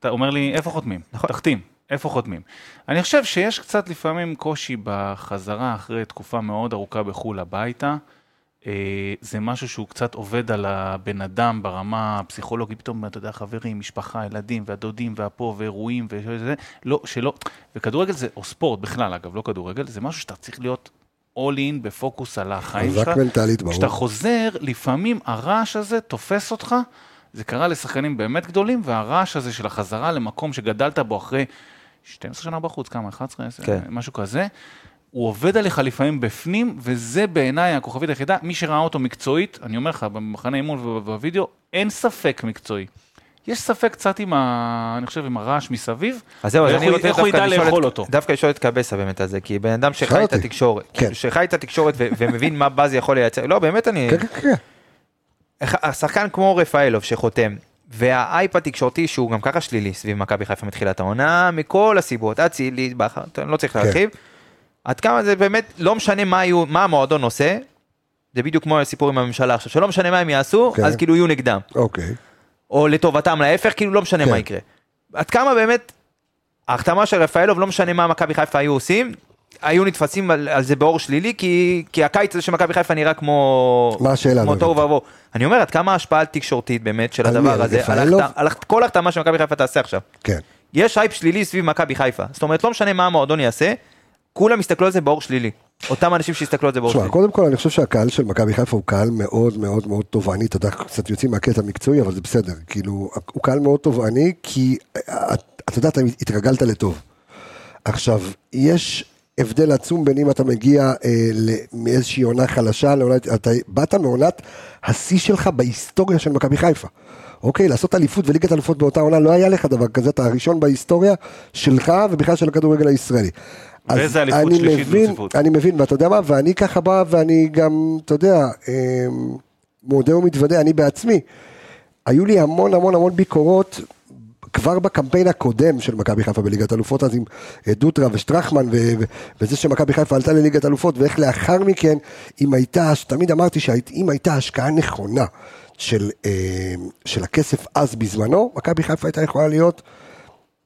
[SPEAKER 3] אתה אומר לי, איפה חותמים?
[SPEAKER 2] נכון.
[SPEAKER 3] תחתים, איפה חותמים? אני חושב שיש קצת לפעמים קושי בחזרה אחרי תקופה מאוד ארוכה בחו"ל הביתה. אה, זה משהו שהוא קצת עובד על הבן אדם ברמה הפסיכולוגית, פתאום, אתה יודע, חברים, משפחה, ילדים, והדודים, והפה, ואירועים, וזה, לא, שלא, וכדורגל זה, או ספורט בכלל, אגב, לא כדורגל, זה משהו שאתה צריך להיות all in בפוקוס על החיים שלך.
[SPEAKER 1] חזק מנטלית, ברור.
[SPEAKER 3] כשאתה חוזר, לפעמים הרעש הזה תופס אותך, זה קרה לשחקנים באמת גדולים, והרעש הזה של החזרה למקום שגדלת בו אחרי 12 שנה בחוץ, כמה, 11,
[SPEAKER 2] כן.
[SPEAKER 3] משהו כזה, הוא עובד עליך לפעמים בפנים, וזה בעיניי הכוכבית היחידה. מי שראה אותו מקצועית, אני אומר לך, במחנה אימון ובווידאו, אין ספק מקצועי. יש ספק קצת עם ה... אני חושב, עם הרעש מסביב.
[SPEAKER 2] אז זהו, אז אני רוצה
[SPEAKER 3] איך הוא
[SPEAKER 2] דווקא
[SPEAKER 3] ידע
[SPEAKER 2] לשאול
[SPEAKER 3] לאכול
[SPEAKER 2] את-
[SPEAKER 3] אותו.
[SPEAKER 2] דווקא לשאול את קבסה באמת על זה, כי בן אדם שחי את. התקשורת,
[SPEAKER 1] כן.
[SPEAKER 2] שחי את התקשורת ו- ומבין מה באז יכול לייצר, לא, באמת אני,
[SPEAKER 1] כן, כן, כן.
[SPEAKER 2] השחקן כמו רפאלוב שחותם, והאייפ התקשורתי שהוא גם ככה שלילי סביב מכבי חיפה מתחילת העונה, מכל הסיבות, אצילי, בכר, לא צריך להרחיב, עד כמה זה באמת, לא משנה מה, יהיו, מה המועדון עושה, זה בדיוק כמו הסיפור עם הממשלה עכשיו, שלא משנה מה הם יעשו,
[SPEAKER 1] כן.
[SPEAKER 2] אז כאילו יהיו נגדם.
[SPEAKER 1] אוקיי.
[SPEAKER 2] או לטובתם להפך, כאילו לא משנה
[SPEAKER 1] כן.
[SPEAKER 2] מה יקרה. עד כמה באמת, ההחתמה של רפאלוב, לא משנה מה מכבי חיפה היו עושים, היו נתפסים על, על זה באור שלילי, כי, כי הקיץ הזה של מכבי חיפה נראה כמו...
[SPEAKER 1] מה השאלה,
[SPEAKER 2] כמו תוהו. ובוהו. אני אומר, עד כמה ההשפעה התקשורתית באמת של
[SPEAKER 1] על
[SPEAKER 2] הדבר
[SPEAKER 1] על
[SPEAKER 2] הזה, על, על החת- כל החתמה שמכבי חיפה תעשה עכשיו.
[SPEAKER 1] כן.
[SPEAKER 2] יש הייפ שלילי סביב מכבי חיפה. זאת אומרת, לא משנה מה המועדון יעשה, כולם יסתכלו על זה באור שלילי. אותם אנשים שיסתכלו על זה באור שלילי.
[SPEAKER 1] קודם כל אני חושב שהקהל של מכבי חיפה הוא קהל מאוד מאוד מאוד תובעני, אתה יודע, קצת יוצאים מהקטע המקצועי, אבל זה בסדר. כאילו, הוא קהל מאוד תובעני, כי אה, אתה יודע, אתה התרגלת לטוב. עכשיו, יש הבדל עצום בין אם אתה מגיע אה, מאיזושהי עונה חלשה לעונה, אתה באת מעונת השיא שלך בהיסטוריה של מכבי חיפה. אוקיי, לעשות אליפות וליגת אלופות באותה עונה, לא היה לך דבר כזה, אתה הראשון בהיסטוריה שלך ובכלל של הכדורגל הישראלי. אז
[SPEAKER 3] ואיזה אליפות
[SPEAKER 1] אני
[SPEAKER 3] שלישית
[SPEAKER 1] מבין-
[SPEAKER 3] ברציפות.
[SPEAKER 1] אני מבין, ואתה יודע מה, ואני ככה בא, ואני גם, אתה יודע, אה, מודה ומתוודה, אני בעצמי. היו לי המון המון המון ביקורות כבר בקמפיין הקודם של מכבי חיפה בליגת אלופות, אז עם אה, דוטרה ושטרחמן, ו- ו- וזה שמכבי חיפה עלתה לליגת אלופות, ואיך לאחר מכן, אם הייתה, תמיד אמרתי שאם הייתה השקעה נכונה של, אה, של הכסף אז בזמנו, מכבי חיפה הייתה יכולה להיות,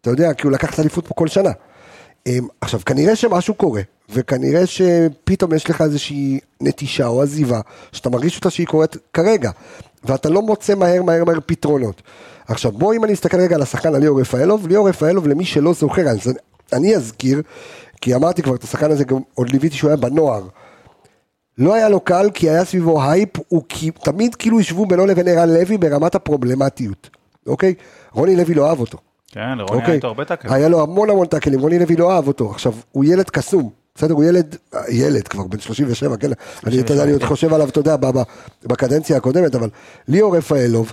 [SPEAKER 1] אתה יודע, כאילו לקחת אליפות פה כל שנה. אמ, עכשיו, כנראה שמשהו קורה, וכנראה שפתאום יש לך איזושהי נטישה או עזיבה, שאתה מרגיש אותה שהיא קורית כרגע, ואתה לא מוצא מהר מהר מהר פתרונות. עכשיו, בוא אם אני אסתכל רגע על השחקן על ליאור רפאלוב, ליאור רפאלוב, למי שלא זוכר, אז אני אזכיר, כי אמרתי כבר את השחקן הזה, גם עוד ליוויתי שהוא היה בנוער. לא היה לו קל כי היה סביבו הייפ, הוא כי, תמיד כאילו השוו בינו לבין ערן לוי ברמת הפרובלמטיות, אוקיי? רוני לוי לא אהב אותו.
[SPEAKER 3] כן, לרוני היה
[SPEAKER 1] אוקיי?
[SPEAKER 3] איתו הרבה טאקלים.
[SPEAKER 1] היה לו המון המון טאקלים, רוני לוי לא אהב אותו. עכשיו, הוא ילד קסום, בסדר? הוא ילד, ילד כבר, בן 37, כן? אני, אתה יודע, אני עוד חושב עליו, אתה יודע, בקדנציה הקודמת, אבל ליאור רפאלוב,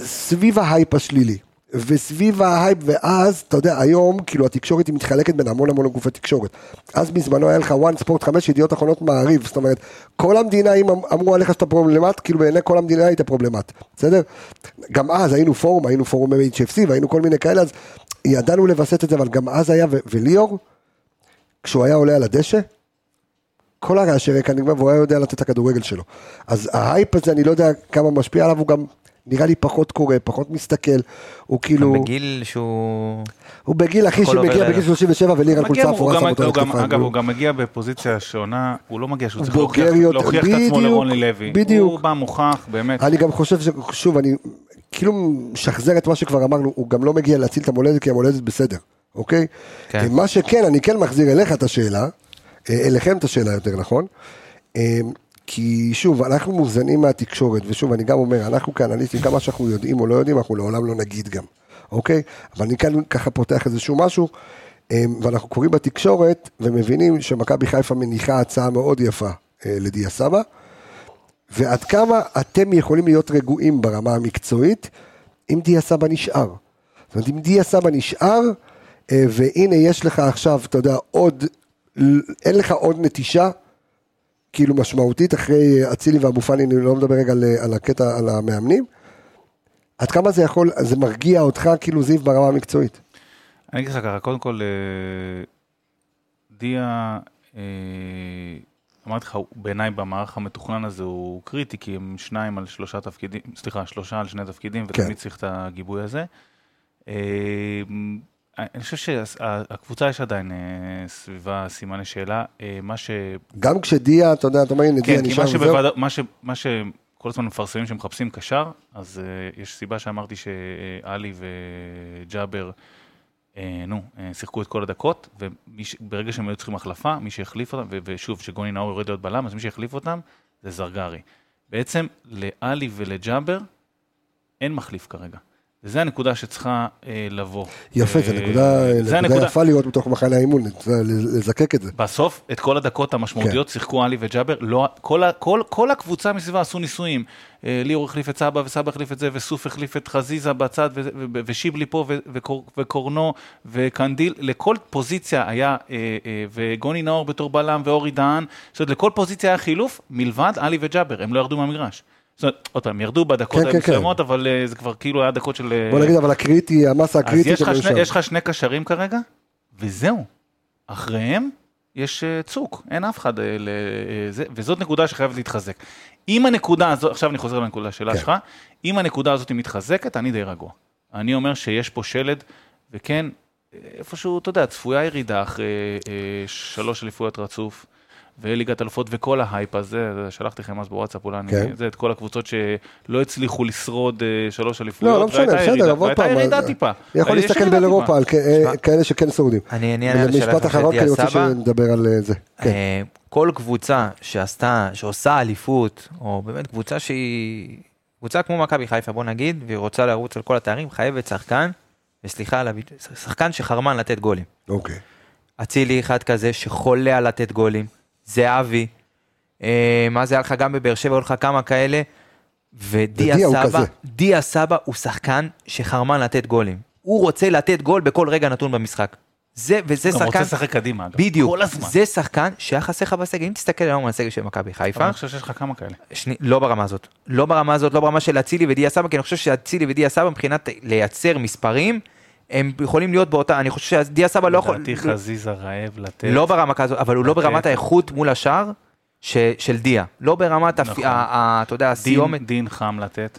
[SPEAKER 1] סביב ההייפ השלילי. וסביב ההייפ, ואז, אתה יודע, היום, כאילו, התקשורת היא מתחלקת בין המון המון גופי תקשורת. אז בזמנו היה לך ONE, ספורט 5, ידיעות אחרונות מעריב, זאת אומרת, כל המדינה, אם אמ- אמרו עליך שאתה פרובלמט, כאילו בעיני כל המדינה היית פרובלמט, בסדר? גם אז היינו פורום, היינו פורום HFC, והיינו כל מיני כאלה, אז ידענו לווסת את זה, אבל גם אז היה, ו- וליאור, כשהוא היה עולה על הדשא, כל הרעשי רקע נגמר והוא היה יודע לתת את הכדורגל שלו. אז ההייפ הזה, אני לא יודע כמה משפיע עליו, הוא גם נראה לי פחות קורא, פחות מסתכל, הוא כאילו,
[SPEAKER 2] גם בגיל שהוא...
[SPEAKER 1] הוא בגיל אחי שמגיע בגיל
[SPEAKER 2] לידו.
[SPEAKER 1] 37 ולירה חולצה אפורה שם אותו הכתפיים.
[SPEAKER 3] אגב, הוא גם מגיע בפוזיציה שונה, הוא לא מגיע שהוא צריך להוכיח את עצמו לרוני לוי.
[SPEAKER 1] בדיוק.
[SPEAKER 3] הוא בא מוכח, באמת.
[SPEAKER 1] אני גם חושב ששוב, אני כאילו משחזר את מה שכבר אמרנו, הוא גם לא מגיע להציל את המולדת, כי המולדת בסדר, אוקיי?
[SPEAKER 2] כן.
[SPEAKER 1] מה שכן, אני כן מחזיר אליך את השאלה, אה, אליכם את השאלה יותר נכון, אה, כי שוב, אנחנו מוזנים מהתקשורת, ושוב, אני גם אומר, אנחנו כאנליסטים, כמה שאנחנו יודעים או לא יודעים, אנחנו לעולם לא נגיד גם, אוקיי? אבל אני כאן ככה פותח איזשהו משהו, אה, ואנחנו קוראים בתקשורת, ומבינים שמכבי חיפה מניחה הצעה מאוד יפה אה, לדיה סבא, ועד כמה אתם יכולים להיות רגועים ברמה המקצועית אם דיה סבא נשאר. זאת אומרת, אם דיה סבא נשאר, אה, והנה יש לך עכשיו, אתה יודע, עוד, אין לך עוד נטישה, כאילו משמעותית, אחרי אה, אצילי ואבו פאני, אני לא מדבר רגע על, אה, על הקטע, על המאמנים, עד כמה זה יכול, זה מרגיע אותך, כאילו זיו, ברמה המקצועית.
[SPEAKER 3] אני אגיד לך ככה, קודם כל, אה, דיה, אמרתי לך, בעיניי במערך המתוכנן הזה הוא קריטי, כי הם שניים על שלושה תפקידים, סליחה, שלושה על שני תפקידים,
[SPEAKER 1] כן.
[SPEAKER 3] ותמיד צריך את הגיבוי הזה. אה, אני חושב שהקבוצה יש עדיין אה, סביבה סימני שאלה. אה, מה ש...
[SPEAKER 1] גם כשדיה, אתה יודע, אתה אומר, הנה דיה
[SPEAKER 3] כן, כי
[SPEAKER 1] נשאר
[SPEAKER 3] מה
[SPEAKER 1] וזהו.
[SPEAKER 3] מה, ש, מה שכל הזמן מפרסמים שמחפשים קשר, אז uh, יש סיבה שאמרתי שעלי וג'אבר, נו, שיחקו את כל הדקות, וברגע שהם היו צריכים החלפה, מי שהחליף אותם, ושוב, שגוני נאור יורד להיות בלם, אז מי שהחליף אותם זה זרגרי. בעצם לעלי ולג'אבר אין מחליף כרגע. וזו הנקודה שצריכה אה, לבוא.
[SPEAKER 1] יפה, זו
[SPEAKER 3] אה,
[SPEAKER 1] נקודה,
[SPEAKER 3] זה
[SPEAKER 1] נקודה
[SPEAKER 3] הנקודה-
[SPEAKER 1] יפה להיות בתוך מחנה האימון, לזקק את זה.
[SPEAKER 3] בסוף, את כל הדקות המשמעותיות שיחקו עלי וג'אבר, לא, כל, כל, כל הקבוצה מסביבה עשו ניסויים. אה, ליאור החליף את סבא, וסבא החליף את זה, וסוף החליף את חזיזה בצד, ו- ו- ו- ושיבלי פה, ו- וקור- וקורנו, וקנדיל, לכל פוזיציה היה, אה, אה, וגוני נאור בתור בלם, ואורי דהן, זאת אומרת, לכל פוזיציה היה חילוף, מלבד עלי וג'אבר, הם לא ירדו מהמגרש. זאת אומרת, עוד פעם, ירדו בדקות
[SPEAKER 1] כן, כן,
[SPEAKER 3] המסוימות, אבל אה, זה כבר כאילו היה דקות של... אה,
[SPEAKER 1] בוא נגיד, אבל הקריטי, המסה
[SPEAKER 3] אז
[SPEAKER 1] הקריטית
[SPEAKER 3] יש
[SPEAKER 1] שלו
[SPEAKER 3] שני,
[SPEAKER 1] שם.
[SPEAKER 3] יש לך שני קשרים כרגע, וזהו. אחריהם יש אה, צוק, אין אף אחד, אה, ל- אה, זה, וזאת נקודה שחייבת להתחזק. אם הנקודה הזאת, עכשיו אני חוזר לנקודה שלה
[SPEAKER 1] כן.
[SPEAKER 3] שלך, אם הנקודה הזאת מתחזקת, אני די רגוע. אני אומר שיש פה שלד, וכן, איפשהו, אתה יודע, צפויה ירידה אחרי שלוש אליפויות רצוף. וליגת אלופות וכל ההייפ הזה, זה שלחתי לכם אז בוואטסאפ אולי,
[SPEAKER 1] כן.
[SPEAKER 3] אני, זה את כל הקבוצות שלא הצליחו לשרוד אה, שלוש אליפויות,
[SPEAKER 1] לא, לא משנה, בסדר, אבל עוד
[SPEAKER 3] והייתה
[SPEAKER 1] פעם,
[SPEAKER 3] ירידה
[SPEAKER 1] אז-
[SPEAKER 3] טיפה.
[SPEAKER 1] אני יכול
[SPEAKER 3] יש
[SPEAKER 1] להסתכל באירופה. על. כאלה שכן שורדים.
[SPEAKER 2] אני אני אענה על השאלה
[SPEAKER 1] משפט אחרון, כי אני רוצה
[SPEAKER 2] סבא.
[SPEAKER 1] שנדבר על אה, זה. כן.
[SPEAKER 2] אה, כל קבוצה שעשתה, שעושה אליפות, או באמת קבוצה שהיא, קבוצה כמו מכבי חיפה בוא נגיד, והיא רוצה לרוץ על כל התארים, חייבת שחקן, וסליחה על הביטוי, שחקן שחרמן לתת גולים.
[SPEAKER 1] אוקיי.
[SPEAKER 2] אצילי אחד כזה שחולה על לתת גולים, זהבי, אה, מה זה היה לך גם בבאר שבע, היו לך כמה כאלה, ודיה
[SPEAKER 1] הוא
[SPEAKER 2] סבא. דיה סבא הוא שחקן שחרמן לתת גולים. הוא רוצה לתת גול בכל רגע נתון במשחק. זה, וזה
[SPEAKER 3] הוא גם רוצה
[SPEAKER 2] שחקן,
[SPEAKER 3] לשחק קדימה, אגב.
[SPEAKER 2] בדיוק,
[SPEAKER 3] כל הזמן.
[SPEAKER 2] זה שחקן שהיה חסר לך בסגל, אם תסתכל היום על הסגל של מכבי
[SPEAKER 3] אבל
[SPEAKER 2] חיפה,
[SPEAKER 3] אני חושב שיש לך כמה כאלה.
[SPEAKER 2] שני, לא ברמה הזאת, לא ברמה הזאת, לא ברמה של אצילי ודיה סבא, כי אני חושב שאצילי ודיה סבא מבחינת לייצר מספרים, הם יכולים להיות באותה, אני חושב שדיה סבא לא יכול,
[SPEAKER 3] לדעתי חזיזה רעב לתת.
[SPEAKER 2] לא ברמה כזאת, אבל הוא לא. ברמת האיכות מול השאר של דיה, לא ברמת,
[SPEAKER 3] נכון.
[SPEAKER 2] אתה יודע, הסיומת,
[SPEAKER 3] דין, חם לתת.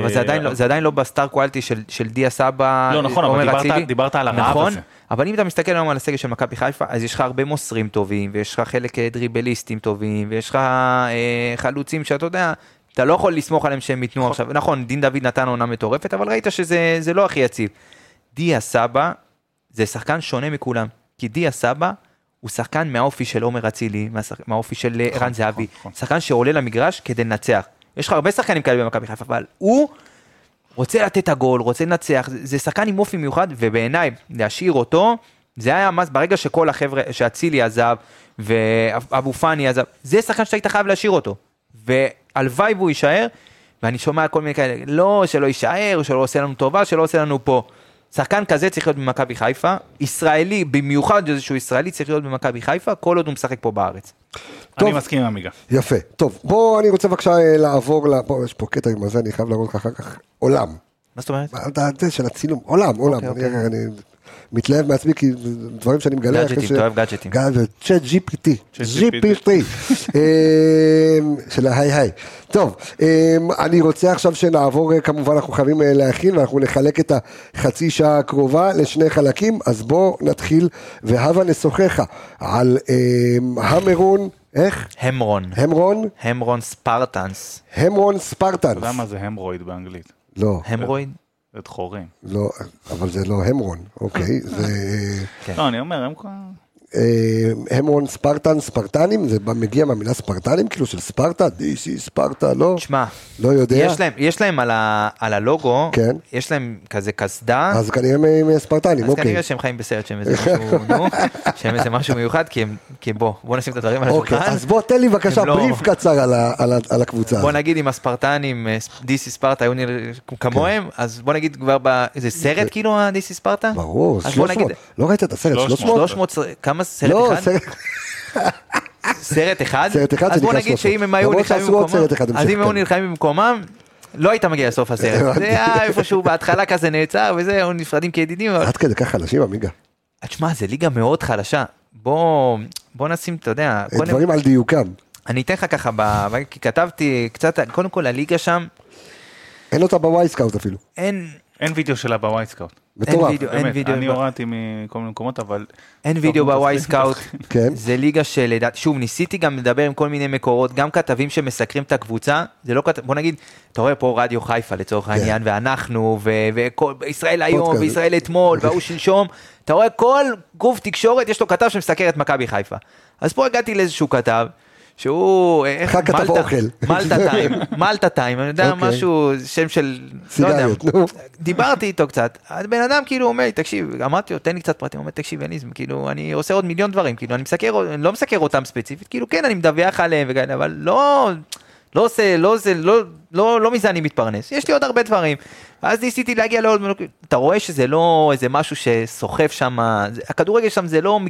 [SPEAKER 2] אבל זה
[SPEAKER 3] אה,
[SPEAKER 2] עדיין לא- זה עדיין לא בסטאר קואליטי של, של דיה סבא,
[SPEAKER 3] לא, נכון, אבל דיברת- על הרעב
[SPEAKER 2] נכון,
[SPEAKER 3] הזה.
[SPEAKER 2] אבל אם אתה מסתכל היום על הסגל של מכבי חיפה, אז יש לך הרבה מוסרים טובים, ויש לך חלק אה, דריבליסטים טובים, ויש לך אה, חלוצים שאתה יודע, אתה לא יכול לסמוך עליהם שהם ייתנו
[SPEAKER 3] נכון.
[SPEAKER 2] עכשיו, נכון, דין דוד נתן עונה מטורפת, אבל ראית שזה זה לא הכי יציב. דיה סבא זה שחקן שונה מכולם, כי דיה סבא הוא שחקן מהאופי של עומר אצילי, מהאופי של אה, ערן זהבי,
[SPEAKER 3] נכון.
[SPEAKER 2] שחקן שעולה למגרש כדי לנצח. יש לך הרבה שחקנים כאלה במכבי חיפה, אבל הוא רוצה לתת את הגול, רוצה לנצח, זה, זה שחקן עם אופי מיוחד, ובעיניי, להשאיר אותו, זה היה מס, ברגע שכל החבר'ה, שאצילי עזב, ואבו פאני עזב, זה שחקן שהיית חייב להשאיר אותו. והלוואי והוא יישאר, ואני שומע כל מיני כאלה, לא, שלא יישאר, שלא עושה לנו טובה, שלא עושה לנו פה. שחקן כזה צריך להיות במכבי חיפה, ישראלי, במיוחד איזשהו ישראלי צריך להיות במכבי חיפה, כל עוד הוא משחק פה בארץ.
[SPEAKER 3] אני
[SPEAKER 1] טוב.
[SPEAKER 3] מסכים עם עמיגה.
[SPEAKER 1] יפה. טוב, בוא, אני רוצה בבקשה אה, לעבור, ל- בוא, יש פה קטע עם הזה, אני חייב להראות לך אחר כך. עולם.
[SPEAKER 2] מה זאת אומרת?
[SPEAKER 1] אתה זה של הצילום, עולם, עולם.
[SPEAKER 2] אוקיי,
[SPEAKER 1] אני-
[SPEAKER 2] אוקיי.
[SPEAKER 1] אני מתלהב מעצמי, כי דברים שאני מגלה.
[SPEAKER 2] גאדג'טים, אתה אוהב גאדג'טים.
[SPEAKER 1] גאדג'ט, צ'אט GPT.
[SPEAKER 3] צ'אט
[SPEAKER 1] GPT. אמ, של ההיי היי. טוב, אמ, אני רוצה עכשיו שנעבור, אה, כמובן אנחנו חייבים אה, להכין, ואנחנו נחלק את החצי שעה הקרובה לשני חלקים, אז בוא נתחיל, והבה נשוחחה על אמ, המרון, איך?
[SPEAKER 2] המרון,
[SPEAKER 1] המרון?
[SPEAKER 2] המרון ספרטנס,
[SPEAKER 1] המרון ספרטנס.
[SPEAKER 3] אתה יודע מה זה המרויד באנגלית?
[SPEAKER 1] לא,
[SPEAKER 2] המרויד?
[SPEAKER 3] זה דחורים.
[SPEAKER 1] לא, אבל זה לא המרון, אוקיי, זה...
[SPEAKER 2] כן.
[SPEAKER 3] לא, אני אומר, הם כל...
[SPEAKER 1] אה, המרון ספרטן, ספרטנים, זה מגיע מהמילה ספרטנים, כאילו של ספרטה, DC ספרטה, לא?
[SPEAKER 2] תשמע,
[SPEAKER 1] לא יודע.
[SPEAKER 2] יש להם, יש להם על, ה, על הלוגו,
[SPEAKER 1] כן.
[SPEAKER 2] יש להם כזה קסדה,
[SPEAKER 1] אז כנראה מ- מספרטנים,
[SPEAKER 2] אז
[SPEAKER 1] אוקיי.
[SPEAKER 2] כנראה שהם חיים בסרט שהם איזה משהו, נו, [LAUGHS] שהם איזה משהו מיוחד, כי הם, כי בוא, בוא נשים את הדברים על
[SPEAKER 1] אוקיי,
[SPEAKER 2] השולחן.
[SPEAKER 1] אז בוא תן לי בבקשה
[SPEAKER 2] הם לא-
[SPEAKER 1] בריף קצר על ה- על ה- על הקבוצה.
[SPEAKER 2] בוא
[SPEAKER 1] הזאת.
[SPEAKER 2] נגיד אם הספרטנים, אה, DC ספרטה היו נראים כמוהם, אז בוא נגיד כבר באיזה סרט כאילו ה-DC ספרטה?
[SPEAKER 1] כן. ברור,
[SPEAKER 2] אז בוא
[SPEAKER 1] 300,
[SPEAKER 2] נגיד,
[SPEAKER 1] לא ראית את הסרט,
[SPEAKER 3] 300.
[SPEAKER 1] 300?
[SPEAKER 2] 300, כמה סרט
[SPEAKER 1] לא,
[SPEAKER 2] אחד?
[SPEAKER 1] סרט,
[SPEAKER 2] סרט אחד?
[SPEAKER 1] סרט אחד
[SPEAKER 2] אז בוא נגיד
[SPEAKER 1] 300.
[SPEAKER 2] שאם הם היו נלחמים במקומם, אז אם היו
[SPEAKER 1] כן.
[SPEAKER 2] נלחמים במקומם, לא היית מגיע לסוף הסרט. זה היה איפשהו בהתחלה כזה נעצר וזה, היו נפרדים כידידים.
[SPEAKER 1] עד כדי כך חלשים, עמיגה.
[SPEAKER 2] תשמע, זה ליגה מאוד חלשה. בוא, בוא נשים, אתה יודע, קודם,
[SPEAKER 1] דברים על דיוקם.
[SPEAKER 2] אני אתן לך ככה, ב... כי כתבתי קצת, קודם כל הליגה שם,
[SPEAKER 1] אין אותה ב Wyscout אפילו.
[SPEAKER 2] אין,
[SPEAKER 3] אין וידאו שלה ב Wyscout.
[SPEAKER 1] מטורף.
[SPEAKER 2] וידאו. אין וידאו
[SPEAKER 3] אני הורדתי מכל מיני מקומות, אבל...
[SPEAKER 2] אין וידאו
[SPEAKER 3] נו, ב
[SPEAKER 2] Wyscout. [LAUGHS]
[SPEAKER 1] כן.
[SPEAKER 2] זה ליגה שלדעתי, שוב, ניסיתי גם לדבר עם כל מיני מקורות, גם כתבים שמסקרים את הקבוצה, זה לא כתב, בוא נגיד, אתה רואה פה רדיו חיפה לצורך העניין, ואנחנו, ו- וכל, ישראל היום. וישראל אתמול, [LAUGHS] וההוא שלשום, אתה רואה כל גוף תקשורת יש לו כתב שמסקר את מכבי חיפה. אז פה הגעתי לאיזשהו כתב, שהוא, איך,
[SPEAKER 1] אחד כתב אוכל.
[SPEAKER 2] Malta Times, [LAUGHS] Malta Times, אני יודע
[SPEAKER 1] אוקיי.
[SPEAKER 2] משהו, שם של, לא יודע. דיברתי איתו קצת, אז בן אדם כאילו אומר לי, תקשיב, אמרתי לו, תן לי קצת פרטים, הוא אומר, תקשיב, אין לי, כאילו, אני עושה עוד מיליון דברים, כאילו, אני מסקר, אני לא מסקר אותם ספציפית, כאילו, כן, אני מדווח עליהם וכאלה, אבל לא, לא עושה, לא עושה, לא, לא, לא מזה אני מתפרנס, יש לי עוד הרבה דברים. ואז ניסיתי להגיע לעוד, אתה רואה שזה לא איזה משהו שסוחף שם, זה- הכדורגל שם זה לא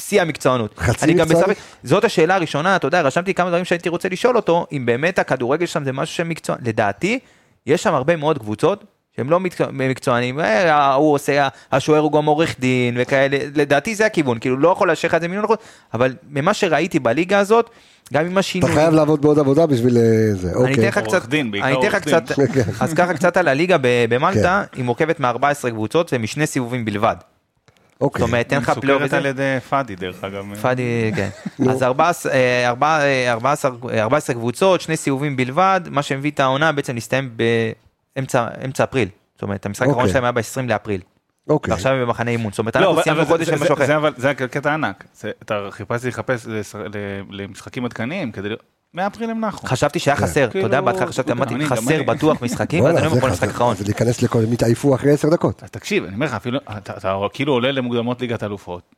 [SPEAKER 2] שיא המקצוענות.
[SPEAKER 1] חצי?
[SPEAKER 2] בספק, זאת השאלה הראשונה, אתה יודע, רשמתי כמה דברים שהייתי רוצה לשאול אותו, אם באמת הכדורגל שם זה משהו שמקצוע, לדעתי, יש שם הרבה מאוד קבוצות שהם לא מקצוע- מקצוענים, אה, הוא עושה, השוער הוא גם עורך דין וכאלה, לדעתי זה הכיוון, כאילו לא יכול לאשר לך את זה מיליון אחוז, אבל ממה שראיתי בליגה הזאת, גם עם
[SPEAKER 1] אתה
[SPEAKER 2] השינוי,
[SPEAKER 1] חייב לעבוד בעוד עבודה בשביל אה, זה,
[SPEAKER 2] אני אתן
[SPEAKER 1] אוקיי.
[SPEAKER 2] לך
[SPEAKER 3] עורך
[SPEAKER 2] קצת,
[SPEAKER 3] דין, בעיקר
[SPEAKER 2] אני אתן לך
[SPEAKER 3] עורך
[SPEAKER 2] קצת,
[SPEAKER 1] דין. כן.
[SPEAKER 2] אז ככה קצת על הליגה ב- במלטה, היא מורכבת מ-14 קבוצות ומשני סיבובים בלבד.
[SPEAKER 1] אוקיי.
[SPEAKER 2] זאת אומרת, תן לך פלייאוף
[SPEAKER 3] מסוקרת
[SPEAKER 2] וזה.
[SPEAKER 3] על ידי פאדי, דרך אגב.
[SPEAKER 2] פאדי, כן. [LAUGHS] אז 14 אה, אה, 14 14 קבוצות, שני סיבובים בלבד, מה שמביא את העונה בעצם להסתיים באמצע אמצע אפריל. זאת אומרת, המשחק האחרון
[SPEAKER 1] אוקיי.
[SPEAKER 2] שלהם היה ב-20 לאפריל.
[SPEAKER 1] אוקיי.
[SPEAKER 2] ועכשיו הם במחנה אימון. זאת אומרת,
[SPEAKER 3] לא,
[SPEAKER 2] אנחנו סיימנו חודש
[SPEAKER 3] זה-
[SPEAKER 2] משהו אחר.
[SPEAKER 3] זה אבל- זה הקטע ענק. זה- אתה חיפשתי לחפש למשחקים עדכניים כדי... לראות- מאפריל הם נחו.
[SPEAKER 2] חשבתי שהיה חסר, אתה יודע,
[SPEAKER 3] כאילו,
[SPEAKER 2] בהתחלה חשבתי, אמרתי, חסר. בטוח משחקים, ואז אני אומר, בוא. נשחק אחרון.
[SPEAKER 1] זה להיכנס לכל, הם התעייפו אחרי עשר דקות.
[SPEAKER 3] אז תקשיב, אני אומר לך, אפילו, אתה כאילו עולה למוקדמות ליגת אלופות.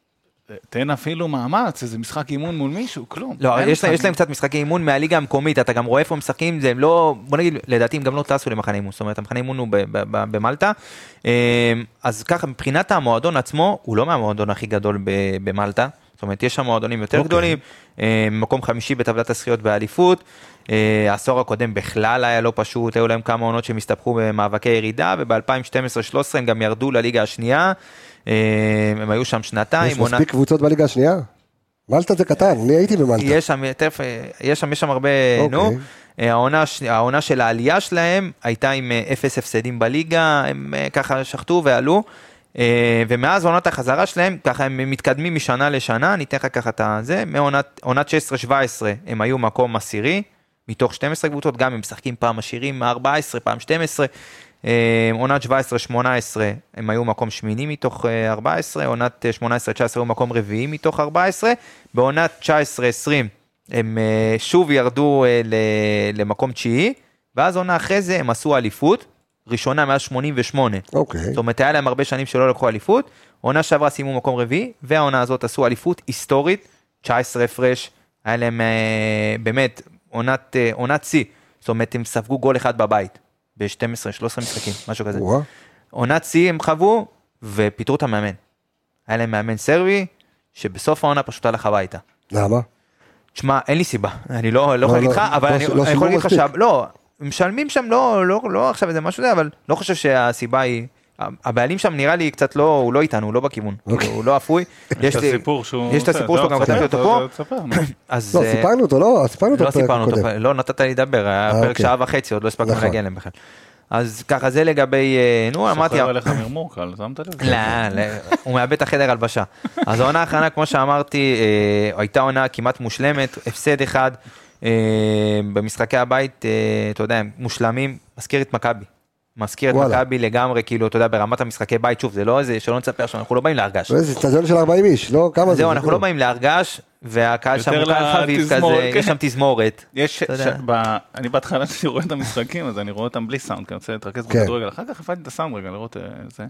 [SPEAKER 3] תן אפילו מאמץ, איזה משחק אימון מול מישהו, כלום.
[SPEAKER 2] לא, יש
[SPEAKER 3] משחק
[SPEAKER 2] יש להם קצת משחקי אימון מהליגה המקומית, אתה גם רואה איפה הם משחקים, זה הם לא, בוא נגיד, לדעתי הם גם לא טסו למחנה אימון, זאת אומרת, המחנה אימון הוא במלטה. אה, אז ככה, מבחינת המועדון עצמו, הוא לא מהמועדון הכי גדול במלטה, זאת אומרת, יש שם מועדונים יותר
[SPEAKER 1] אוקיי.
[SPEAKER 2] גדולים, אה, מקום חמישי בטבלת הזכיות באליפות, אה, העשור הקודם בכלל היה לא פשוט, היו להם כמה עונות שהם הסתבכו במאבקי ירידה, וב-2012-2013 הם גם ירדו לליגה השנייה, הם היו שם שנתיים,
[SPEAKER 1] יש מספיק קבוצות בליגה השנייה? מלטה זה קטן, אני הייתי במלטה.
[SPEAKER 2] יש שם, תכף, אה, יש שם, יש שם הרבה,
[SPEAKER 1] אוקיי.
[SPEAKER 2] נו. אה, העונה, של העלייה שלהם הייתה עם אה, אפס הפסדים בליגה, הם אה, ככה שחטו ועלו. אה, ומאז עונת החזרה שלהם, ככה הם מתקדמים משנה לשנה, אני אתן לך ככה את הזה, מעונת עונת 16-17 הם היו מקום עשירי, מתוך 12 קבוצות, גם הם משחקים פעם עשירים 14, פעם 12, אה, עונת 17-18 הם היו מקום שמיני מתוך אה, 14, עונת אה, 18-19 היו מקום רביעי מתוך 14, בעונת 19-20 הם אה, שוב ירדו אה, למקום תשיעי, ואז עונה אחרי זה הם עשו אליפות, ראשונה מאז 88.
[SPEAKER 1] אוקיי.
[SPEAKER 2] זאת אומרת, היה להם הרבה שנים שלא לקחו אליפות, עונה שעברה סיימו מקום רביעי, והעונה הזאת עשו אליפות היסטורית, 19 הפרש, היה להם אה, באמת עונת, אה, עונת שיא, זאת אומרת, הם ספגו גול אחד בבית, ב-12-13 משחקים, משהו כזה. עונת שיא הם חוו, ופיטרו את המאמן. היה להם מאמן סרבי, שבסוף העונה פשוט הלך הביתה.
[SPEAKER 1] למה?
[SPEAKER 2] תשמע, אין לי סיבה, אני לא, לא
[SPEAKER 1] לא,
[SPEAKER 2] יכול להגיד לך, אבל אני
[SPEAKER 1] ש-
[SPEAKER 2] יכול להגיד לך. שה... לא, משלמים שם לא, לא, לא עכשיו איזה משהו זה, אבל לא חושב שהסיבה היא... הבעלים שם נראה לי קצת לא, הוא לא איתנו, הוא לא בכיוון,
[SPEAKER 1] אוקיי.
[SPEAKER 2] הוא לא אפוי. [LAUGHS]
[SPEAKER 3] יש את הסיפור שהוא...
[SPEAKER 2] יש את הסיפור שלו, גם כתבתי אותו פה. [COUGHS] אז
[SPEAKER 1] לא,
[SPEAKER 2] אה,
[SPEAKER 1] סיפרנו אותו, לא? סיפרנו אותו
[SPEAKER 2] לא
[SPEAKER 1] בפרק
[SPEAKER 2] סיפרנו אותו,
[SPEAKER 1] הקודם.
[SPEAKER 2] לא נתת לי לדבר, היה
[SPEAKER 1] אה,
[SPEAKER 2] פרק
[SPEAKER 1] אוקיי.
[SPEAKER 2] שעה וחצי, עוד לא הספקנו
[SPEAKER 1] נכון.
[SPEAKER 2] להגיע אליהם בכלל. אז ככה, זה לגבי, אה, נו, אמרתי,
[SPEAKER 3] שוחרר עליך [COUGHS] מרמור קל, שמת לב?
[SPEAKER 2] לא, לא, הוא מאבד את החדר הלבשה. אז העונה האחרונה, כמו שאמרתי, הייתה עונה כמעט מושלמת, הפסד אחד במשחקי הבית, אתה יודע, מושלמים, מזכיר את מכבי. מזכיר את. מכבי לגמרי, כאילו, אתה יודע, ברמת המשחקי בית, שוב, זה לא איזה, שלא נספר עכשיו, אנחנו לא באים להרגש.
[SPEAKER 1] איזה אצטדיון של 40 איש, לא? כמה זה?
[SPEAKER 2] זהו,
[SPEAKER 1] זה
[SPEAKER 2] אנחנו. לא באים להרגש, והקהל שם הוא קהל חביב כזה,
[SPEAKER 3] כן.
[SPEAKER 2] יש שם תזמורת.
[SPEAKER 3] יש. אני בהתחלה [LAUGHS] כשאני רואה את המשחקים, אז אני רואה אותם בלי סאונד, כי אני רוצה להתרכז
[SPEAKER 1] כן.
[SPEAKER 3] בכדורגל. אחר כך הפעלתי את הסאונד רגע לראות אה, זה.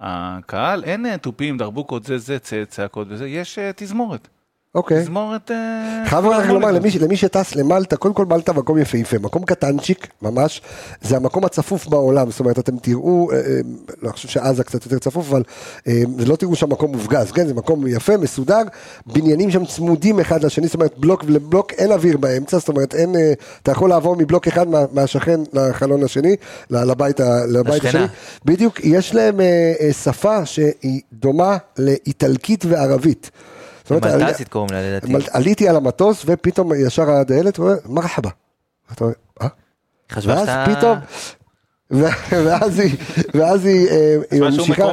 [SPEAKER 3] הקהל, אין אה, תופים, דרבוקות, זה, זה, צעקות וזה, יש אה, תזמורת.
[SPEAKER 1] אוקיי.
[SPEAKER 3] תזמורת... אה,
[SPEAKER 1] חייב רק לומר. למי, שטס למלטה, קודם כל מלטה מקום יפהפה, מקום קטנצ'יק ממש, זה המקום הצפוף בעולם, זאת אומרת אתם תראו, אה, אה, לא, אני חושב שעזה קצת יותר צפוף, אבל לא תראו שם מקום מופגז, כן, זה מקום יפה, מסודר, בניינים שם צמודים אחד לשני, זאת אומרת בלוק לבלוק, אין אוויר באמצע, זאת אומרת אין, אתה יכול לעבור מבלוק אחד מה, מהשכן לחלון השני, לבית. השני, בדיוק, יש להם שפה שהיא דומה לאיטלקית וערבית.
[SPEAKER 2] מלטזית קוראים לה לדעתי.
[SPEAKER 1] עליתי על המטוס ופתאום ישר אומר מרחבה. אה?
[SPEAKER 2] חשבה
[SPEAKER 1] ואז
[SPEAKER 2] שאתה...
[SPEAKER 1] פתאום, ו- ואז היא, ואז היא, אה, היא
[SPEAKER 3] משהו
[SPEAKER 1] ממשיכה.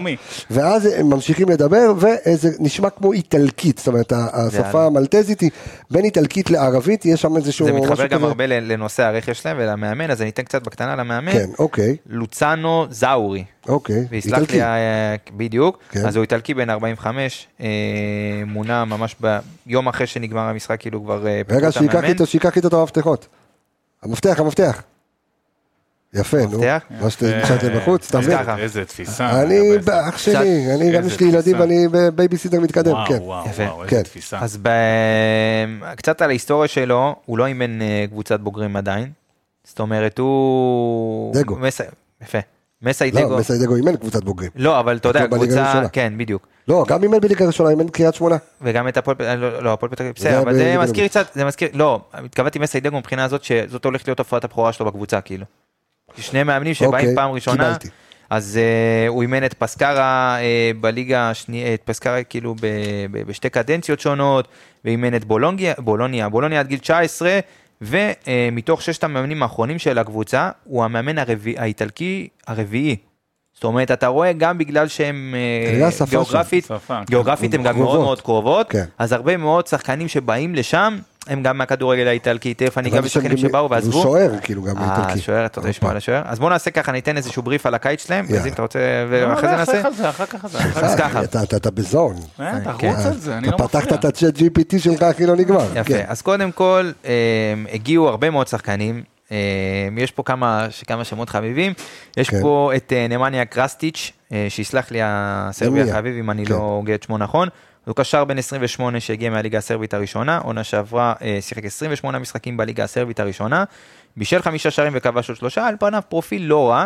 [SPEAKER 1] ואז הם ממשיכים לדבר וזה נשמע כמו איטלקית, זאת אומרת השפה המלטזית היא בין איטלקית לערבית, יש שם איזשהו
[SPEAKER 2] זה מתחבר
[SPEAKER 1] משהו
[SPEAKER 2] גם
[SPEAKER 1] כזה.
[SPEAKER 2] הרבה לנושא הרכש שלהם ולמאמן, אז אני אתן קצת בקטנה למאמן.
[SPEAKER 1] כן, אוקיי,
[SPEAKER 2] לוצאנו זאורי.
[SPEAKER 1] אוקיי,
[SPEAKER 2] ויסלח
[SPEAKER 1] איטלקי.
[SPEAKER 2] לי, אה, בדיוק,
[SPEAKER 1] כן.
[SPEAKER 2] אז הוא איטלקי בן 45, אה, מונה ממש ביום אחרי שנגמר המשחק, כאילו כבר
[SPEAKER 1] רגע, שייקח איתו את המפתחות. המפתח, המפתח. יפה, נו. מה שנשארת בחוץ, אתה מבין?
[SPEAKER 3] איזה תפיסה.
[SPEAKER 1] אני. אח שלי, אני גם יש לי ילדים. ואני בייביסיטר מתקדם, כן.
[SPEAKER 3] וואו. וואו,
[SPEAKER 1] כן.
[SPEAKER 3] איזה תפיסה.
[SPEAKER 2] אז ב... קצת על ההיסטוריה שלו, הוא לא אימן אה, קבוצת בוגרים עדיין. זאת אומרת, הוא...
[SPEAKER 1] דגו.
[SPEAKER 2] יפה. מסאי דגו.
[SPEAKER 1] לא, מסאי דגו אימן קבוצת בוגרים.
[SPEAKER 2] לא, אבל אתה יודע,
[SPEAKER 1] לא
[SPEAKER 2] קבוצה... כן, בדיוק.
[SPEAKER 1] לא, גם אימן בליגה הראשונה, אימן קריית שמונה.
[SPEAKER 2] וגם את הפועל, פ- לא, לא, הפועל פתח תקווה, בסדר, אבל זה מזכיר. קצת, זה מזכיר, לא, התכוונתי מסיידגו מבחינה הזאת שזאת הולכת להיות הפרעת הבכורה שלו בקבוצה, כאילו. שני מאמנים שבאים
[SPEAKER 1] אוקיי,
[SPEAKER 2] פעם ראשונה,
[SPEAKER 1] קיבלתי.
[SPEAKER 2] אז uh, הוא אימן את פסקרה uh, בליגה השנייה, את פסקרה כאילו ב, ב, בשתי קדנציות שונות, ואימן את בולונגיה, בולוניה, בולוניה עד גיל 19, ומתוך ששת המאמנים האחרונים של הקבוצה, הוא המאמן הרביעי, האיטלקי הרביעי. זאת אומרת, אתה רואה גם בגלל שהם אה,
[SPEAKER 1] שם,
[SPEAKER 2] גיאוגרפית,
[SPEAKER 3] שפה, כן.
[SPEAKER 2] גיאוגרפית הם גם. מאוד מאוד קרובות,
[SPEAKER 1] כן.
[SPEAKER 2] אז הרבה מאוד שחקנים שבאים לשם, הם גם מהכדורגל האיטלקי, תכף אני גם
[SPEAKER 1] גם-
[SPEAKER 2] שבאו
[SPEAKER 1] הוא
[SPEAKER 2] ועזבו.
[SPEAKER 1] שוער, כאילו, גם
[SPEAKER 2] אה,
[SPEAKER 1] איטלקי.
[SPEAKER 2] שוער, אתה רוצה לשמוע על השוער? אז בוא נעשה ככה, ניתן איזשהו בריף על הקיץ שלהם. אז אם אתה רוצה,
[SPEAKER 3] לא,
[SPEAKER 2] ואחרי
[SPEAKER 3] לא,
[SPEAKER 2] זה נעשה.
[SPEAKER 3] אחר כך זה, אחר כך זה. אחר
[SPEAKER 2] אז. ככה.
[SPEAKER 1] אתה- אתה- אתה בזון.
[SPEAKER 3] אה,
[SPEAKER 2] כן.
[SPEAKER 3] תרוץ על זה, אני לא
[SPEAKER 1] אתה
[SPEAKER 3] מפריע.
[SPEAKER 1] פתחת את הצ'אט GPT שלך, אחי, לא נגמר.
[SPEAKER 2] יפה,
[SPEAKER 1] כן.
[SPEAKER 2] אז קודם כל, אה, הגיעו הרבה מאוד שחקנים, אה, יש פה כמה כמה שמות חביבים, יש
[SPEAKER 1] כן.
[SPEAKER 2] פה את אה, נמניה קרסטיץ', אה, שיסלח לי הסרבי. החביב אם אני
[SPEAKER 1] כן.
[SPEAKER 2] לא הוגה את שמו נכון, הוא קשר בן 28 שהגיע מהליגה הסרבית הראשונה, עונה שעברה אה, שיחק 28 משחקים בליגה הסרבית הראשונה, בישל חמישה שערים וכבש עוד שלושה, על פניו פרופיל לא רע.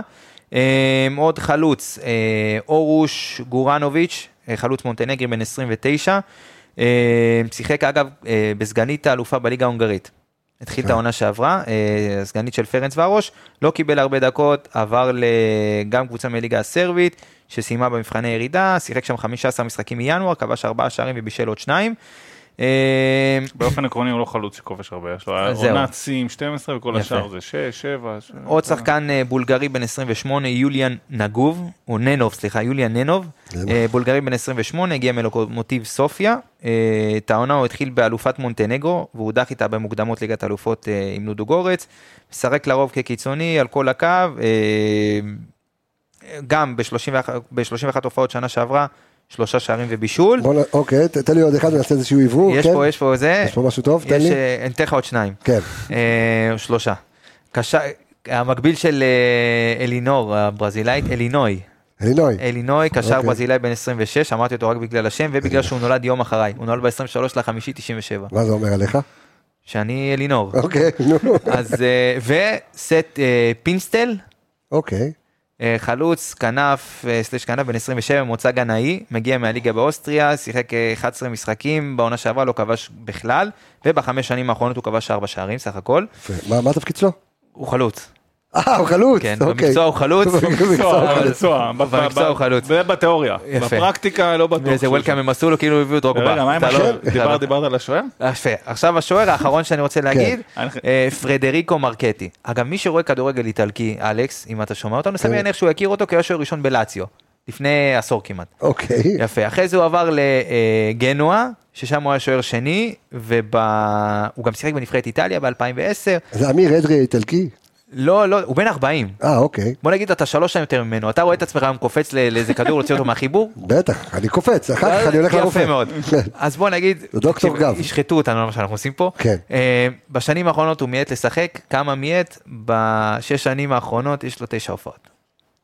[SPEAKER 2] אה, עוד חלוץ, אה, אורוש גורנוביץ', חלוץ מונטנגרי בן 29, אה, שיחק אגב בסגנית האלופה בליגה ההונגרית. התחיל את העונה שעברה, הסגנית של פרנץ ורוש, לא קיבל הרבה דקות, עבר גם קבוצה מליגה הסרבית, שסיימה במבחני ירידה, שיחק שם 15 משחקים מינואר, כבש 4 שערים ובישל עוד שניים. אה,
[SPEAKER 3] באופן עקרוני הוא לא חלוץ שכובש הרבה, יש לו. עונת שיא עם 12 וכל. השאר זה 6, 7.
[SPEAKER 2] עוד שחקן אה, בולגרי בן 28, יוליאן נגוב, או ננוב, סליחה, יוליאן ננוב? אה, בולגרי בן 28, הגיע מלוקומוטיב סופיה. את העונה הוא התחיל באלופת מונטנגרו, והוא הודח איתה במוקדמות ליגת אלופות עם לודו גורץ. משחק לרוב כקיצוני על כל הקו, גם ב-31 ב-31 הופעות שנה שעברה, שלושה שערים ובישול.
[SPEAKER 1] בוא. אוקיי, תן לי עוד אחד ונעשה איזשהו עברור,
[SPEAKER 2] יש
[SPEAKER 1] כן?
[SPEAKER 2] פה, יש פה זה,
[SPEAKER 1] יש פה משהו טוב? תן
[SPEAKER 2] יש,
[SPEAKER 1] לי.
[SPEAKER 2] אה, אני אתן לך עוד שניים.
[SPEAKER 1] כן.
[SPEAKER 2] אה, שלושה. קשה, המקביל של אה, אלינור הברזילאית, אלינוי.
[SPEAKER 1] אלינוי.
[SPEAKER 2] אלינוי, קשר
[SPEAKER 1] אוקיי.
[SPEAKER 2] ברזילאי בן 26, אמרתי אותו רק בגלל השם ובגלל שהוא נולד יום אחריי. הוא נולד ב-23 לחמישי 97.
[SPEAKER 1] מה זה אומר עליך?
[SPEAKER 2] שאני אלינור.
[SPEAKER 1] אוקיי, נו.
[SPEAKER 2] אז, אה, וסט פינסטל,
[SPEAKER 1] אוקיי.
[SPEAKER 2] אה, חלוץ, כנף, אה, סלש כנף בן 27, ממוצא גנאי, מגיע מהליגה באוסטריה, שיחק אה, 11 משחקים, בעונה שעברה לא כבש בכלל, ובחמש שנים האחרונות הוא כבש 4 שערים סך הכל.
[SPEAKER 1] מה התפקיד שלו?
[SPEAKER 2] הוא חלוץ.
[SPEAKER 1] אה, הוא חלוץ.
[SPEAKER 2] כן,
[SPEAKER 1] אוקיי.
[SPEAKER 2] במקצוע הוא חלוץ. [LAUGHS]
[SPEAKER 1] במקצוע. [LAUGHS]
[SPEAKER 3] במקצוע,
[SPEAKER 2] הוא חלוץ.
[SPEAKER 3] זה בתיאוריה,
[SPEAKER 2] יפה.
[SPEAKER 3] בפרקטיקה לא בטוח.
[SPEAKER 2] איזה וולקאם הם עשו לו כאילו הביאו את רוגבה.
[SPEAKER 3] רגע, מה עם
[SPEAKER 2] לא-
[SPEAKER 3] השוער?
[SPEAKER 2] לא-
[SPEAKER 3] דיברת על השוער?
[SPEAKER 2] יפה. עכשיו השוער האחרון שאני רוצה להגיד,
[SPEAKER 3] אני-
[SPEAKER 2] אה, פרדריקו מרקטי. אגב, מי שרואה כדורגל איטלקי, אלכס, אם אתה שומע אותנו, סביר להניח שהוא יכיר אותו כי הוא היה ראשון בלאציו. לפני עשור כמעט.
[SPEAKER 1] אוקיי.
[SPEAKER 2] יפה. אחרי זה הוא עבר לגנואה, ששם הוא היה שוער שני, והוא גם שיחק בנבחרת איטליה ב-2010.
[SPEAKER 1] זה אמיר אדרי האיטלקי?
[SPEAKER 2] לא, לא, הוא בן 40.
[SPEAKER 1] אה, אוקיי.
[SPEAKER 2] בוא נגיד אתה שלוש שנים יותר ממנו, אתה רואה את עצמך היום קופץ לאיזה כדור, להוציא אותו מהחיבור?
[SPEAKER 1] בטח, אני קופץ, אחר כך אני הולך לרופא.
[SPEAKER 2] יפה מאוד.
[SPEAKER 1] כן.
[SPEAKER 2] אז בוא נגיד,
[SPEAKER 1] דוקטור גב.
[SPEAKER 2] ישחטו אותנו על מה שאנחנו עושים פה.
[SPEAKER 1] כן.
[SPEAKER 2] אה, בשנים האחרונות הוא מיעט לשחק, כמה מיעט? בשש שנים האחרונות יש לו תשע הופעות.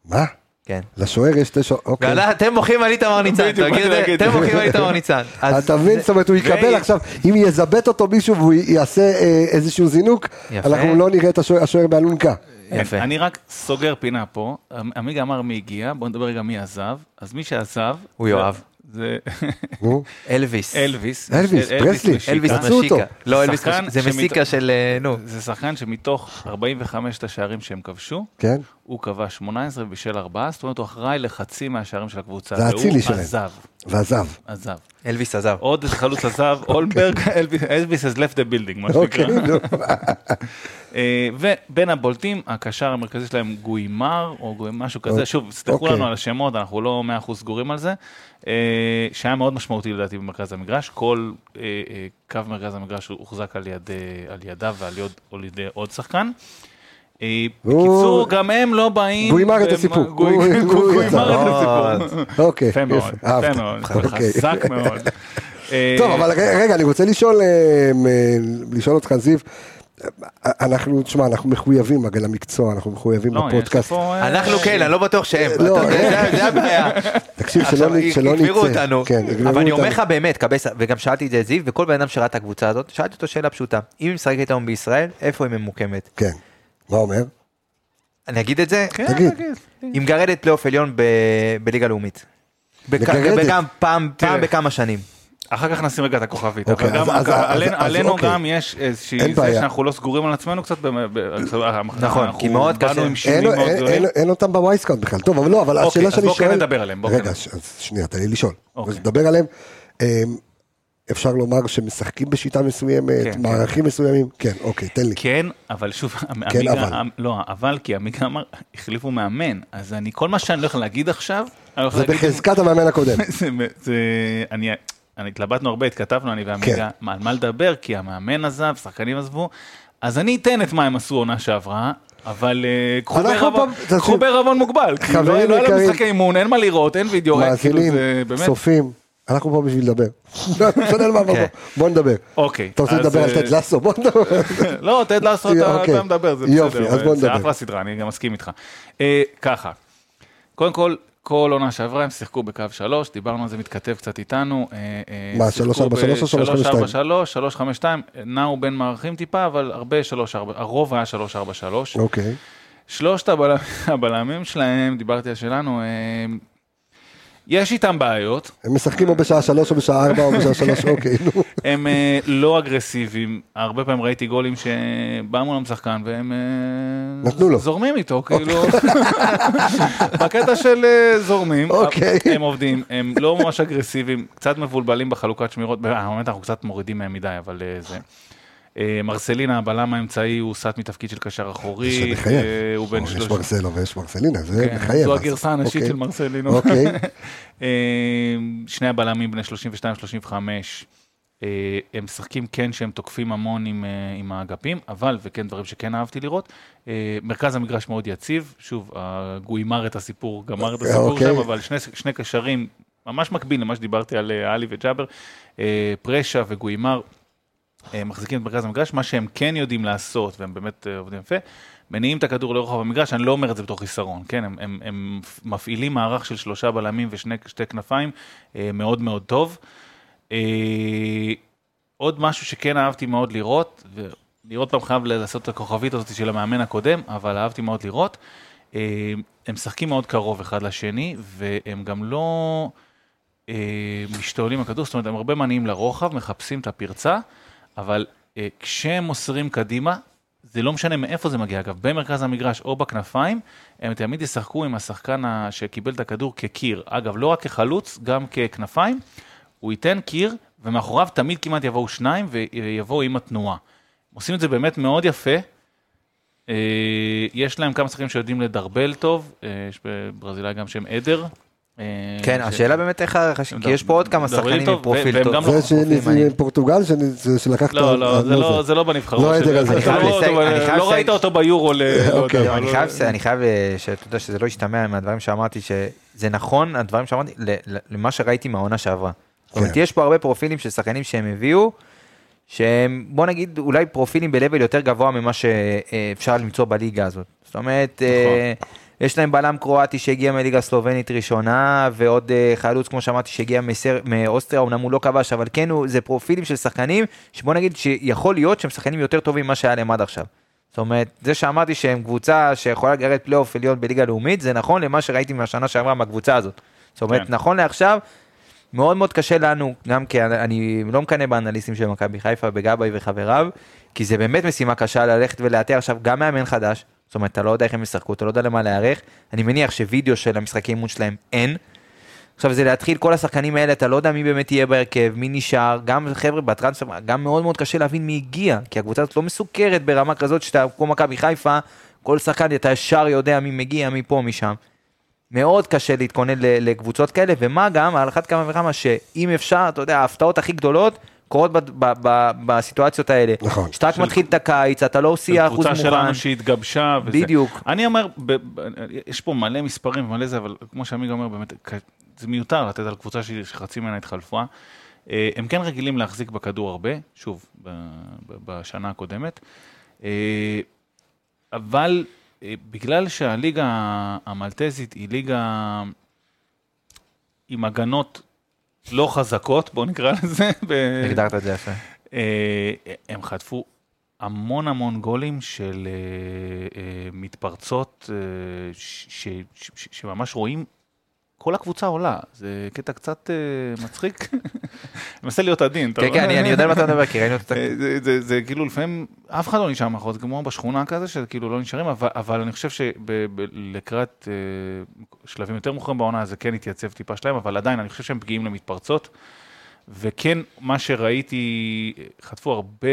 [SPEAKER 1] מה?
[SPEAKER 2] כן.
[SPEAKER 1] לשוער יש תשע... אוקיי.
[SPEAKER 2] אתם מוחים על איתמר ניצן?
[SPEAKER 3] להגיד.
[SPEAKER 2] אתם מוחים על איתמר ניצן. [LAUGHS] אז
[SPEAKER 1] אתה מבין? זאת אומרת, הוא יקבל עכשיו, אם יזבט אותו מישהו והוא יעשה אה, איזשהו זינוק. אנחנו לא נראה את השוער- השוער באלונקה.
[SPEAKER 2] יפה.
[SPEAKER 3] אני רק סוגר פינה פה, עמיגה אמר מי הגיע, בוא נדבר רגע מי עזב. אז מי שעזב...
[SPEAKER 2] הוא יואב.
[SPEAKER 3] זה
[SPEAKER 1] נו, [LAUGHS]
[SPEAKER 2] אלוויס.
[SPEAKER 3] אלוויס.
[SPEAKER 1] אלוויס, פרסלי.
[SPEAKER 2] אלוויס. משיקה. לא, אלוויס משיקה. זה מסיקה של, אה, נו.
[SPEAKER 3] זה שחקן שמתוך 45 השערים שהם כבשו,
[SPEAKER 1] כן?
[SPEAKER 3] הוא כבש 18 בשל 4, זאת אומרת הוא אחראי לחצי מהשערים של הקבוצה.
[SPEAKER 1] זה האצילי
[SPEAKER 3] והוא
[SPEAKER 1] שלהם.
[SPEAKER 3] עזב,
[SPEAKER 1] ועזב.
[SPEAKER 3] עזב.
[SPEAKER 2] אלוויס עזב.
[SPEAKER 3] עוד איזה חלוץ עזב, [LAUGHS] אולברג, אלוויס has left the building, מה
[SPEAKER 1] אוקיי,
[SPEAKER 3] שנקרא.
[SPEAKER 1] נו. [LAUGHS]
[SPEAKER 3] אה, ובין הבולטים, הקשר המרכזי שלהם גוימר, או משהו כזה,
[SPEAKER 1] אוקיי.
[SPEAKER 3] שוב, סלחו
[SPEAKER 1] אוקיי.
[SPEAKER 3] לנו על השמות, אנחנו לא 100% סגורים על זה, אה, שהיה מאוד משמעותי לדעתי במרכז המגרש, כל אה, קו מרכז המגרש הוחזק על יד, על ידיו ועל יד, על ידי עוד שחקן. אה,
[SPEAKER 1] הוא-
[SPEAKER 3] בקיצור, גם הם לא באים...
[SPEAKER 1] גוימר את
[SPEAKER 3] והם-
[SPEAKER 1] הסיפור.
[SPEAKER 3] גוי-
[SPEAKER 1] הוא- הוא יצא.
[SPEAKER 3] את הסיפור.
[SPEAKER 1] אוקיי,
[SPEAKER 3] יפה מאוד,
[SPEAKER 1] יפה.
[SPEAKER 3] מאוד,
[SPEAKER 1] אוקיי.
[SPEAKER 3] חזק מאוד. אה,
[SPEAKER 1] טוב, אבל רגע, אני רוצה לשאול, אה, לשאול אותך, זיו, אנחנו, תשמע, אנחנו מחויבים, הרי למקצוע, אנחנו מחויבים
[SPEAKER 3] לא,
[SPEAKER 1] בפודקאסט.
[SPEAKER 2] אנחנו כן, אני לא בטוח שהם.
[SPEAKER 1] לא,
[SPEAKER 2] זה- זה הבעיה.
[SPEAKER 1] תקשיב, שלא נצא.
[SPEAKER 2] יגמרו אותנו.
[SPEAKER 1] כן,
[SPEAKER 2] אבל אני אומר. לך באמת, קבסה, וגם שאלתי את זה את זיו, וכל בן אדם שראה את הקבוצה הזאת, שאלתי אותו שאלה פשוטה. אם היא משחקת היום בישראל, איפה היא ממוקמת?
[SPEAKER 1] כן. מה אומר?
[SPEAKER 2] אני אגיד את זה?
[SPEAKER 3] כן,
[SPEAKER 1] תגיד.
[SPEAKER 2] היא מגרדת פלייאוף עליון ב- בליגה לאומית. וגם פעם בכמה שנים.
[SPEAKER 3] אחר כך נשים רגע את הכוכבית,
[SPEAKER 1] אוקיי,
[SPEAKER 3] אבל גם
[SPEAKER 1] אז- אז-
[SPEAKER 3] עלינו-
[SPEAKER 1] אז- אז
[SPEAKER 3] עלינו
[SPEAKER 1] אוקיי.
[SPEAKER 3] גם יש איזושהי, זה
[SPEAKER 1] בעיה.
[SPEAKER 3] שאנחנו לא סגורים על עצמנו קצת,
[SPEAKER 2] נכון, כי מאוד קשה.
[SPEAKER 1] אין,
[SPEAKER 3] מאוד
[SPEAKER 1] אין. אין, אין אותם ב Wyscout בכלל. טוב, אבל לא, אבל
[SPEAKER 3] אוקיי,
[SPEAKER 1] השאלה
[SPEAKER 3] אז
[SPEAKER 1] שאני
[SPEAKER 3] כן
[SPEAKER 1] שואל...
[SPEAKER 3] נדבר עליהם, בוא כן
[SPEAKER 1] רגע,
[SPEAKER 3] נדבר.
[SPEAKER 1] ש- אז שנייה, תן לי לשאול.
[SPEAKER 3] אוקיי.
[SPEAKER 1] אז נדבר עליהם. אפשר לומר שמשחקים בשיטה מסוימת,
[SPEAKER 3] כן,
[SPEAKER 1] מערכים מסוימים? כן, אוקיי, תן לי.
[SPEAKER 3] כן, אבל שוב,
[SPEAKER 1] כן,
[SPEAKER 3] עמיגה-
[SPEAKER 1] אבל.
[SPEAKER 3] לא, אבל כי עמיגה אמר, החליפו מאמן, אז אני, כל מה שאני הולך להגיד עכשיו,
[SPEAKER 1] זה בחזקת המאמן הקודם. [LAUGHS]
[SPEAKER 3] זה, זה, אני, אני התלבטנו הרבה, התכתבנו אני ועמיגה,
[SPEAKER 1] כן.
[SPEAKER 3] מה, על מה לדבר, כי המאמן עזב, שחקנים עזבו, אז אני אתן את מה הם עשו עונה שעברה, אבל אה, קחו בערבון- מוגבל, כי לא
[SPEAKER 1] חברים
[SPEAKER 3] לא היה
[SPEAKER 1] יקרים,
[SPEAKER 3] להם משחקי אימון, אין מה לראות, אין וידאו, כאילו
[SPEAKER 1] מאזינים,
[SPEAKER 3] באמת,
[SPEAKER 1] צופים, אנחנו פה בשביל לדבר. לא בוא,
[SPEAKER 2] כן.
[SPEAKER 1] בוא נדבר.
[SPEAKER 3] אוקיי.
[SPEAKER 1] אתה רוצה לדבר על
[SPEAKER 3] אה,
[SPEAKER 1] טד לסו? בוא נדבר.
[SPEAKER 3] לא, תד לעשות, אתה
[SPEAKER 1] אוקיי.
[SPEAKER 3] מדבר, זה בסדר,
[SPEAKER 1] אז בוא
[SPEAKER 3] זה
[SPEAKER 1] נדבר.
[SPEAKER 3] אחלה סדרה, אני גם מסכים איתך. אה, ככה, קודם כל, כל עונה שעברה הם שיחקו בקו שלוש, דיברנו על זה, מתכתב קצת איתנו. אה, אה,
[SPEAKER 1] מה,
[SPEAKER 3] שיחקו
[SPEAKER 1] 343 או 352?
[SPEAKER 3] 343, 352, נעו בין מערכים טיפה, אבל הרבה 343, הרוב היה 343.
[SPEAKER 1] אוקיי.
[SPEAKER 3] שלושת [LAUGHS] הבלמים, שלהם, דיברתי על שלנו, אה, יש איתם בעיות,
[SPEAKER 1] הם משחקים או בשעה שלוש או בשעה ארבע או בשעה שלוש, [LAUGHS] אוקיי, נו.
[SPEAKER 3] הם אה, לא אגרסיביים, הרבה פעמים ראיתי גולים שבא מולם שחקן והם אה,
[SPEAKER 1] נתנו לו.
[SPEAKER 3] זורמים איתו, כאילו, [LAUGHS] בקטע של אה, זורמים,
[SPEAKER 1] אוקיי.
[SPEAKER 3] הם עובדים, הם לא ממש אגרסיביים, קצת מבולבלים בחלוקת שמירות, באמת אנחנו קצת מורידים מהם מדי, אבל זה. אה, מרסלינה, הבלם האמצעי, הוא סט מתפקיד של קשר אחורי,
[SPEAKER 1] זה מחייב.
[SPEAKER 3] אה, הוא בן
[SPEAKER 1] יש
[SPEAKER 3] שלוש...
[SPEAKER 1] מרסלו ויש מרסלינה, זה
[SPEAKER 3] כן,
[SPEAKER 1] מחייב.
[SPEAKER 3] זו הגרסה הנשית
[SPEAKER 1] אוקיי.
[SPEAKER 3] של מרסלינו.
[SPEAKER 1] אוקיי. [LAUGHS]
[SPEAKER 3] אה, שני הבלמים בני 32-35, אה, הם משחקים כן שהם תוקפים המון עם, עם האגפים, אבל, וכן דברים שכן אהבתי לראות, מרכז המגרש מאוד יציב, שוב, גוימר את הסיפור, גמר את הסיפור
[SPEAKER 1] אוקיי.
[SPEAKER 3] שם, אבל שני, שני קשרים ממש מקביל למה שדיברתי על עלי וג'אבר, פרשה וגוימר. אה, מחזיקים את מרכז המגרש, מה שהם כן יודעים לעשות, והם באמת אה, עובדים יפה, מניעים את הכדור לרוחב המגרש, אני לא אומר את זה בתור חיסרון, כן? הם, הם, הם מפעילים מערך של שלושה בלמים ושתי כנפיים אה, מאוד מאוד טוב. עוד משהו שכן אהבתי מאוד לראות, עוד פעם חייב לעשות את הכוכבית הזאת של המאמן הקודם, אבל אהבתי מאוד לראות, הם משחקים מאוד קרוב אחד לשני, והם גם לא משתוללים בכדור, זאת אומרת, הם הרבה מניעים לרוחב, מחפשים את הפרצה, אבל אה, כשהם מוסרים קדימה, זה לא משנה מאיפה זה מגיע, אגב, במרכז המגרש או בכנפיים, הם תמיד ישחקו עם השחקן שקיבל את הכדור כקיר. אגב, לא רק כחלוץ, גם ככנפיים, הוא ייתן קיר, ומאחוריו תמיד כמעט יבואו שניים ויבואו עם התנועה. עושים את זה באמת מאוד יפה. אה, יש להם כמה שחקנים שיודעים לדרבל טוב, אה, יש בברזילאי גם שם עדר. אה,
[SPEAKER 2] כן, השאלה באמת איך הרכשים, כי יש פה עוד כמה שחקנים עם פרופיל טוב.
[SPEAKER 3] גם לא-
[SPEAKER 1] זה
[SPEAKER 2] מעניין.
[SPEAKER 1] שפורטוגל שלקחת...
[SPEAKER 3] לא, לא, זה לא- זה לא בנבחרות.
[SPEAKER 1] לא
[SPEAKER 3] לא לא ראית אותו ביורו, ל- לא
[SPEAKER 1] אוקיי.
[SPEAKER 2] לא, אני חייב, אה, שאתה יודע שזה לא ישתמע מהדברים שאמרתי, שזה נכון, הדברים שאמרתי, למה שראיתי מהעונה שעברה. זאת אומרת,
[SPEAKER 1] כן.
[SPEAKER 2] יש פה הרבה פרופילים של שחקנים שהם הביאו, שהם, בוא נגיד, אולי פרופילים ב-level יותר גבוה ממה שאפשר למצוא בליגה הזאת. זאת אומרת, אה, יש להם בלם קרואטי שהגיע מהליגה הסלובנית ראשונה, ועוד אה, חלוץ, כמו שאמרתי, שהגיע מסר, מאוסטריה, אמנם הוא לא כבש, אבל כן, הוא, זה פרופילים של שחקנים, שבוא נגיד שיכול להיות שהם שחקנים יותר טובים ממה שהיה להם עד עכשיו. זאת אומרת, זה שאמרתי שהם קבוצה שיכולה לגרד פלייאוף עליון בליגה לאומית, זה נכון למה שראיתי מהשנה שעברה מהקבוצה הזאת. זאת אומרת,
[SPEAKER 3] כן.
[SPEAKER 2] נכון לעכשיו, מאוד מאוד קשה לנו, גם כי אני- אני לא מקנא באנליסטים של מכבי חיפה, בגבאי וחבריו, כי זה באמת משימה קשה ללכת ולאתר עכשיו גם מאמן חדש, זאת אומרת, אתה לא יודע איך הם ישחקו, אתה לא יודע למה להיערך, אני מניח שווידאו של המשחקי אימון שלהם אין. עכשיו זה להתחיל כל השחקנים האלה, אתה לא יודע מי באמת יהיה בהרכב, מי נשאר, גם חבר'ה בטרנספר, גם מאוד מאוד קשה להבין מי הגיע, כי הקבוצה הזאת לא מסוכרת ברמה כזאת שאתה, כמו מכבי חיפה, כל שחקן אתה ישר יודע מי מגיע, מי פה, מי שם. מאוד קשה להתכונן לקבוצות כאלה, ומה גם, על אחת כמה וכמה, שאם אפשר, אתה יודע, ההפתעות הכי גדולות קורות ב- ב- ב- בסיטואציות האלה.
[SPEAKER 1] נכון.
[SPEAKER 2] שאתה רק
[SPEAKER 3] של-
[SPEAKER 2] מתחיל את הקיץ, אתה לא עושה אחוז
[SPEAKER 3] קבוצה
[SPEAKER 2] מוכן.
[SPEAKER 3] שלנו שהתגבשה. וזה.
[SPEAKER 2] בדיוק.
[SPEAKER 3] אני אומר, ב, ב, יש פה מלא מספרים ומלא זה, אבל כמו שעמיג אומר, באמת, זה מיותר לתת על קבוצה שחצי ממנה התחלפה. אה, הם כן רגילים להחזיק בכדור הרבה, שוב, ב, ב, בשנה הקודמת. אה, אבל אה, בגלל שהליגה המלטזית היא ליגה עם הגנות לא חזקות, בואו נקרא לזה,
[SPEAKER 2] הגדרת את זה יפה.
[SPEAKER 3] אה, הם חטפו המון המון גולים של אה, אה, מתפרצות שממש רואים, כל הקבוצה עולה, זה קטע קצת אה, מצחיק. [LAUGHS] מנסה להיות עדין, אתה
[SPEAKER 2] כן,
[SPEAKER 3] רואה?
[SPEAKER 2] כן, אני אני יודע על מה אתה מדבר, כי ראינו את [LAUGHS]
[SPEAKER 3] אה,
[SPEAKER 2] זה.
[SPEAKER 3] זה, כאילו לפעמים אף אחד לא נשאר מאחור, זה כמו בשכונה כזה, שכאילו לא נשארים, אבל, אני חושב שלקראת אה, שלבים יותר מאוחרים בעונה זה כן התייצב טיפה שלהם, אבל עדיין אני חושב שהם פגיעים למתפרצות. וכן, מה שראיתי, חטפו הרבה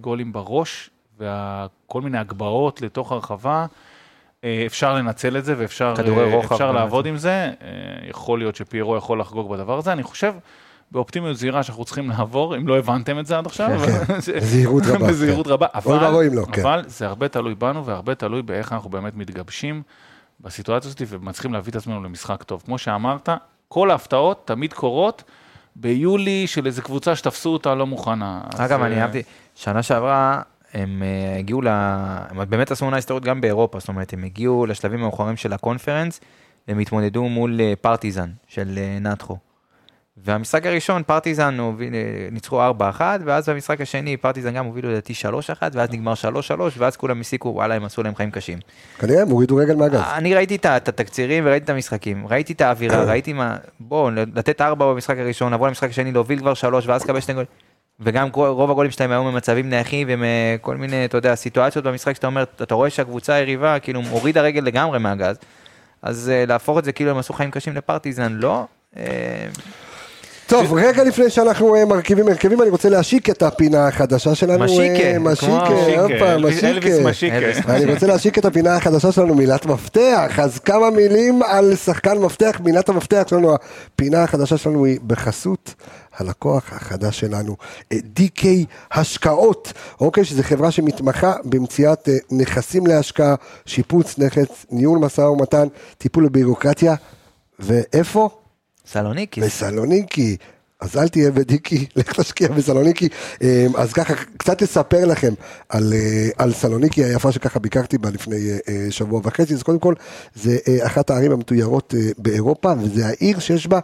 [SPEAKER 3] גולים בראש, וכל מיני הגבהות לתוך הרחבה. אה, אפשר לנצל את זה ואפשר אה, אפשר. לעבוד עם זה. אה, יכול להיות שפיירו יכול לחגוג בדבר הזה. אני חושב, באופטימיות זהירה שאנחנו צריכים לעבור, אם לא הבנתם את זה עד עכשיו.
[SPEAKER 1] כן,
[SPEAKER 3] ש- [LAUGHS]
[SPEAKER 1] בזהירות רבה, [LAUGHS]
[SPEAKER 3] בזהירות רבה. אבל,
[SPEAKER 1] ואבוי אם לא, כן.
[SPEAKER 3] אבל זה הרבה תלוי בנו והרבה תלוי באיך אנחנו באמת מתגבשים בסיטואציה הזאת ומצליחים להביא את עצמנו למשחק טוב. כמו שאמרת, כל ההפתעות תמיד קורות ביולי של איזה קבוצה שתפסו אותה לא מוכנה.
[SPEAKER 2] אגב, אני
[SPEAKER 3] אה,
[SPEAKER 2] אהבתי, שנה שעברה הם אה, הגיעו ל... הם באמת עשו עונה היסטורית גם באירופה, זאת אומרת, הם הגיעו לשלבים המאוחרים של הקונפרנס, והם התמודדו מול אה, פרטיזן של אה, נאתכו. והמשחק הראשון, פרטיזן הוביל- ניצחו 4-1, ואז במשחק השני פרטיזן גם הובילו לדעתי 3-1, ואז נגמר 3-3, ואז כולם הסיקו, וואלה, הם עשו להם חיים קשים.
[SPEAKER 1] כנראה הם הורידו רגל מהגז.
[SPEAKER 2] אני ראיתי את התקצירים וראיתי את המשחקים, ראיתי את האווירה, [COUGHS] ראיתי מה, בואו, לתת 4 במשחק הראשון, לבוא למשחק השני, להוביל כבר 3, ואז לקבל שני גולים. וגם רוב הגולים שלהם היו ממצבים נייחים ומכל מיני, אתה יודע, סיטואציות במשחק שאתה אומר, אתה רואה שהקבוצה היריבה כאילו הורידה רגל לגמרי מהגז, אז אה, להפוך את זה כאילו הם עשו חיים קשים לפרטיזן, לא.
[SPEAKER 1] טוב, רגע לפני שאנחנו אה, מרכיבים הרכבים, אני רוצה להשיק את הפינה החדשה שלנו.
[SPEAKER 2] משיקה,
[SPEAKER 1] משיקה, הופה,
[SPEAKER 3] אלוויס
[SPEAKER 1] משיקה. אני רוצה להשיק את הפינה החדשה שלנו, מילת מפתח. אז כמה מילים על שחקן מפתח, מילת המפתח שלנו, הפינה החדשה שלנו היא בחסות הלקוח החדש שלנו, אה, DK השקעות, אוקיי, שזו חברה שמתמחה במציאת אה, נכסים להשקעה, שיפוץ נכס, ניהול משא ומתן, טיפול בבירוקרטיה, ואיפה?
[SPEAKER 2] סלוניקי.
[SPEAKER 1] בסלוניקי. אז אל תהיה בדיקי, [LAUGHS] לך תשקיע בסלוניקי. אה, אז ככה, קצת לספר לכם על, אה, על סלוניקי היפה שככה ביקרתי בה לפני אה, אה, שבוע וחצי. אז קודם כל, זה אחת הערים המתוירות באירופה, וזה העיר שיש בה,